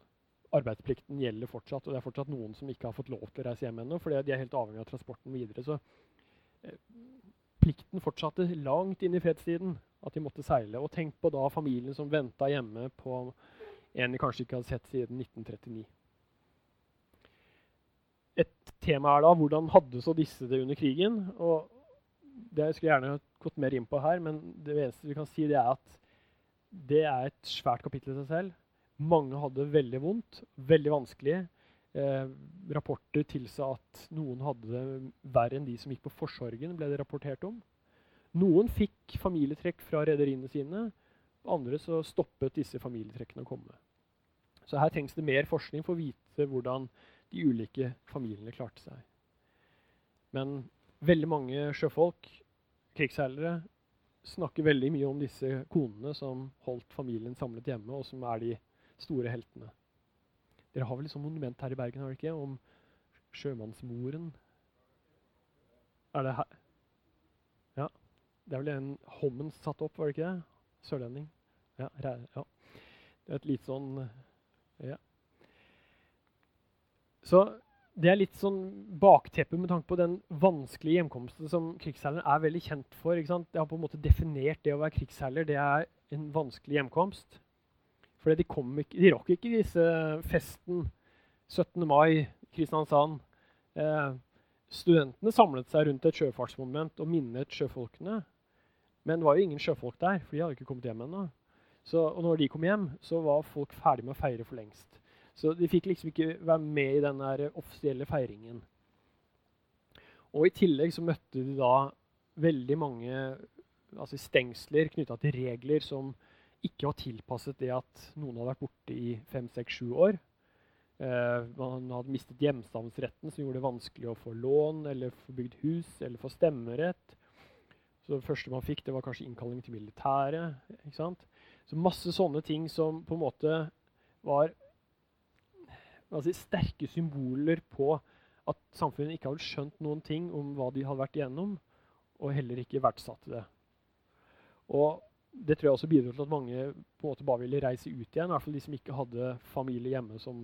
arbeidsplikten gjelder fortsatt, og det er fortsatt noen som ikke har fått lov til å reise hjem ennå, fordi de er helt avhengig av transporten videre. Så eh, plikten fortsatte langt inn i fredstiden, at de måtte seile. Og tenk på da familien som venta hjemme på en de kanskje ikke hadde sett siden 1939. et tema er da hvordan hadde så disse det under krigen. og Det skulle jeg gjerne gått mer inn på her, men det eneste vi kan si, det er at det er et svært kapittel i seg selv. Mange hadde veldig vondt, veldig vanskelig. Eh, rapporter tilsa at noen hadde det verre enn de som gikk på forsorgen, ble det rapportert om. Noen fikk familietrekk fra rederiene sine. Andre så stoppet disse familietrekkene å komme. Så her trengs det mer forskning for å vite hvordan de ulike familiene klarte seg. Men veldig mange sjøfolk, krigsseilere, snakker veldig mye om disse konene som holdt familien samlet hjemme, og som er de store heltene. Dere har vel et sånt monument her i Bergen, har dere ikke? Om sjømannsmoren. Er det her? Ja. Det er vel en Hommen satt opp, var det ikke det? Sørlending. Ja, ja. Det er et litt sånn Ja. Så det er litt sånn bakteppe med tanke på den vanskelige hjemkomsten som krigsseileren er veldig kjent for. ikke sant? Det har på en måte definert det å være krigsseiler. Det er en vanskelig hjemkomst. For de, de rakk ikke disse festen 17. mai, Kristiansand. Eh, studentene samlet seg rundt et sjøfartsmonument og minnet sjøfolkene. Men det var jo ingen sjøfolk der, for de hadde ikke kommet hjem ennå. Og når de kom hjem, så var folk ferdig med å feire for lengst. Så de fikk liksom ikke være med i den offisielle feiringen. Og i tillegg så møtte de da veldig mange altså stengsler knytta til regler som ikke var tilpasset det at noen hadde vært borte i fem, seks, sju år. Eh, man hadde mistet hjemstavnsretten, som gjorde det vanskelig å få lån eller få bygd hus eller få stemmerett. Så det første man fikk, det var kanskje innkalling til militæret. ikke sant? Så masse sånne ting som på en måte var si, sterke symboler på at samfunnet ikke hadde skjønt noen ting om hva de hadde vært igjennom, og heller ikke verdsatte det. Og det tror jeg også bidro til at mange på en måte bare ville reise ut igjen. I hvert fall de som ikke hadde familie hjemme som,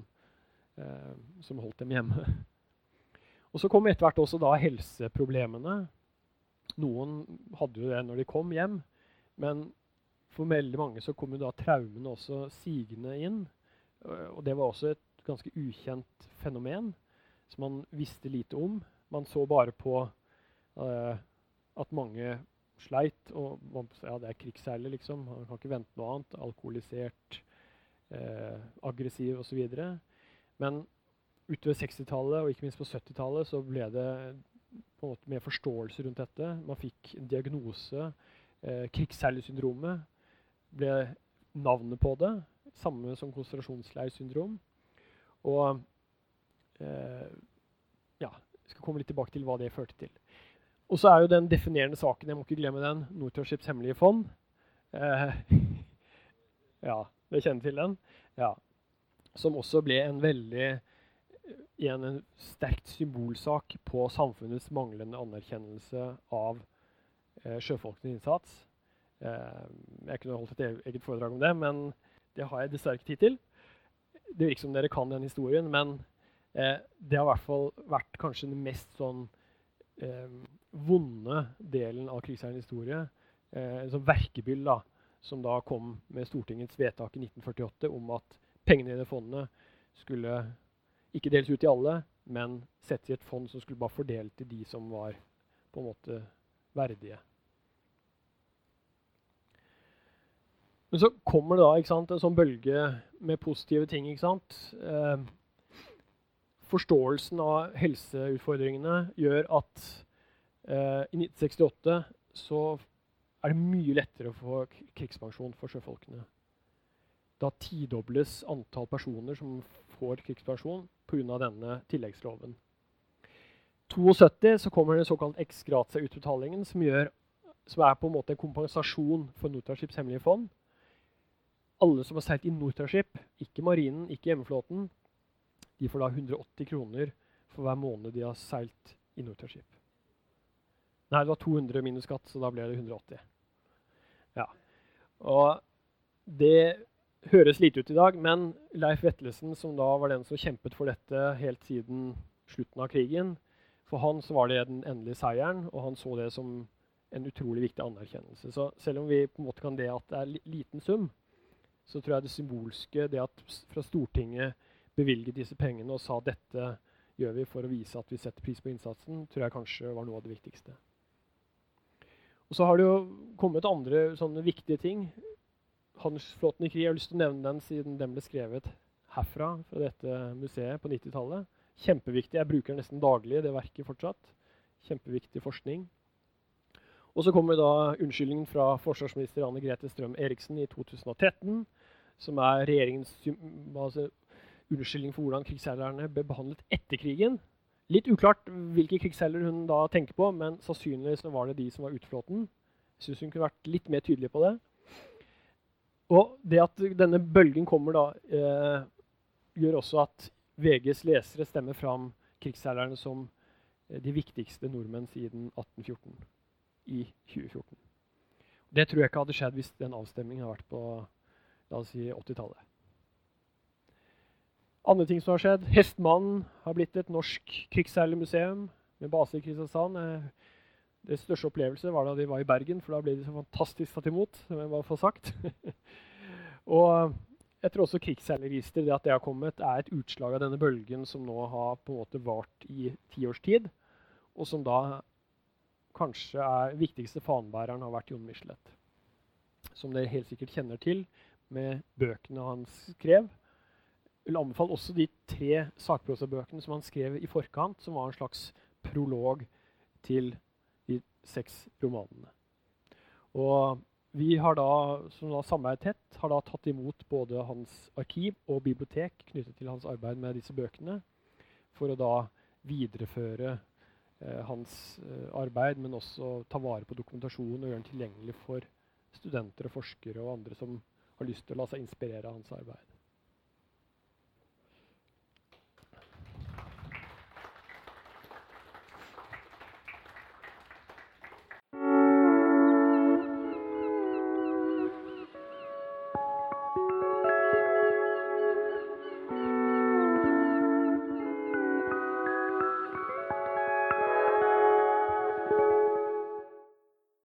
eh, som holdt dem hjemme. [LAUGHS] Og Så kom etter hvert også da helseproblemene. Noen hadde jo det når de kom hjem, men for veldig mange så kom jo da traumene også sigende inn. Og det var også et ganske ukjent fenomen som man visste lite om. Man så bare på eh, at mange sleit. Og ja, det er krigsseiler, liksom. Man kan ikke vente noe annet. Alkoholisert, eh, aggressiv osv. Men utover 60-tallet og ikke minst på 70-tallet så ble det på en måte mer forståelse rundt dette. Man fikk en diagnose. Eh, Krigsseilersyndromet ble navnet på det. Samme som konsentrasjonsleirsyndrom. Og eh, ja, jeg skal komme litt tilbake til hva det førte til. Og så er jo den definerende saken, jeg må ikke glemme den, Northorships hemmelige fond. Eh, [LAUGHS] ja, dere kjenner til den? Ja. Som også ble en veldig igjen en sterkt symbolsak på samfunnets manglende anerkjennelse av eh, sjøfolkenes innsats. Eh, jeg kunne holdt et eget foredrag om det, men det har jeg dessverre ikke tid til. Det virker som dere kan den historien, men eh, det har i hvert fall vært kanskje den mest sånn vonde delen av krigsseilernes historie. Eh, en sånn verkebyll da, som da kom med Stortingets vedtak i 1948 om at pengene i det fondet skulle ikke deles ut til alle, men settes i et fond som skulle bare fordele til de som var på en måte verdige. Men så kommer det da sant, en sånn bølge med positive ting. ikke sant? Eh, forståelsen av helseutfordringene gjør at eh, I 1968 så er det mye lettere å få krigspensjon for sjøfolkene. Da tidobles antall personer som får krigspensjon pga. denne tilleggsloven. I 72 så kommer den såkalt ex gratia-utbetalingen, som, som, er på en måte en kompensasjon for Nortraships hemmelige fond. Alle som har seilt i Nortraship, ikke marinen, ikke hjemmeflåten, de får da 180 kroner for hver måned de har seilt i Nortraship. Nei, det var 200 minus skatt, så da ble det 180. Ja. Og det høres lite ut i dag, men Leif Vetlesen, som da var den som kjempet for dette helt siden slutten av krigen, for han så var det den endelige seieren, og han så det som en utrolig viktig anerkjennelse. Så selv om vi på en måte kan det at det er liten sum, så tror jeg det symbolske, det at fra Stortinget bevilget disse pengene og sa dette gjør vi for å vise at vi setter pris på innsatsen, tror jeg kanskje var noe av det viktigste. Og Så har det jo kommet andre sånne viktige ting. Handelsflåten i krig, jeg har lyst til å nevne den siden den ble skrevet herfra, fra dette museet på 90-tallet. Kjempeviktig. Jeg bruker nesten daglig, det verket fortsatt. Kjempeviktig forskning. Og så kommer da unnskyldningen fra forsvarsminister Anne Grete Strøm Eriksen i 2013, som er regjeringens altså, unnskyldning for hvordan krigsseilerne ble behandlet etter krigen. Litt uklart hvilke krigsseiler hun da tenker på, men sannsynligvis var det de som var utflåten. Jeg syns hun kunne vært litt mer tydelig på det. Og det at denne bølgen kommer, da, eh, gjør også at VGs lesere stemmer fram krigsseilerne som eh, de viktigste nordmenn siden 1814 i 2014. Det tror jeg ikke hadde skjedd hvis den avstemningen hadde vært på la oss si 80-tallet. Andre ting som har skjedd. Hestmannen har blitt et norsk krigsseilermuseum med base i Kristiansand. Eh, det største opplevelse var da de var i Bergen, for da ble de så fantastisk tatt imot. som jeg bare får sagt. [LAUGHS] og jeg tror også krigsseilerregisteret, det at det har kommet, er et utslag av denne bølgen som nå har på en måte vart i ti års tid, og som da kanskje er viktigste fanebæreren har vært Jon Michelet. Som dere helt sikkert kjenner til med bøkene han skrev vil anbefale også de tre sakprosabøkene som han skrev i forkant, som var en slags prolog til de seks romanene. Og vi har da, som da samarbeidet tett, har da tatt imot både hans arkiv og bibliotek knyttet til hans arbeid med disse bøkene, for å da videreføre eh, hans eh, arbeid, men også ta vare på dokumentasjonen og gjøre den tilgjengelig for studenter og forskere og andre som har lyst til å la seg inspirere av hans arbeid.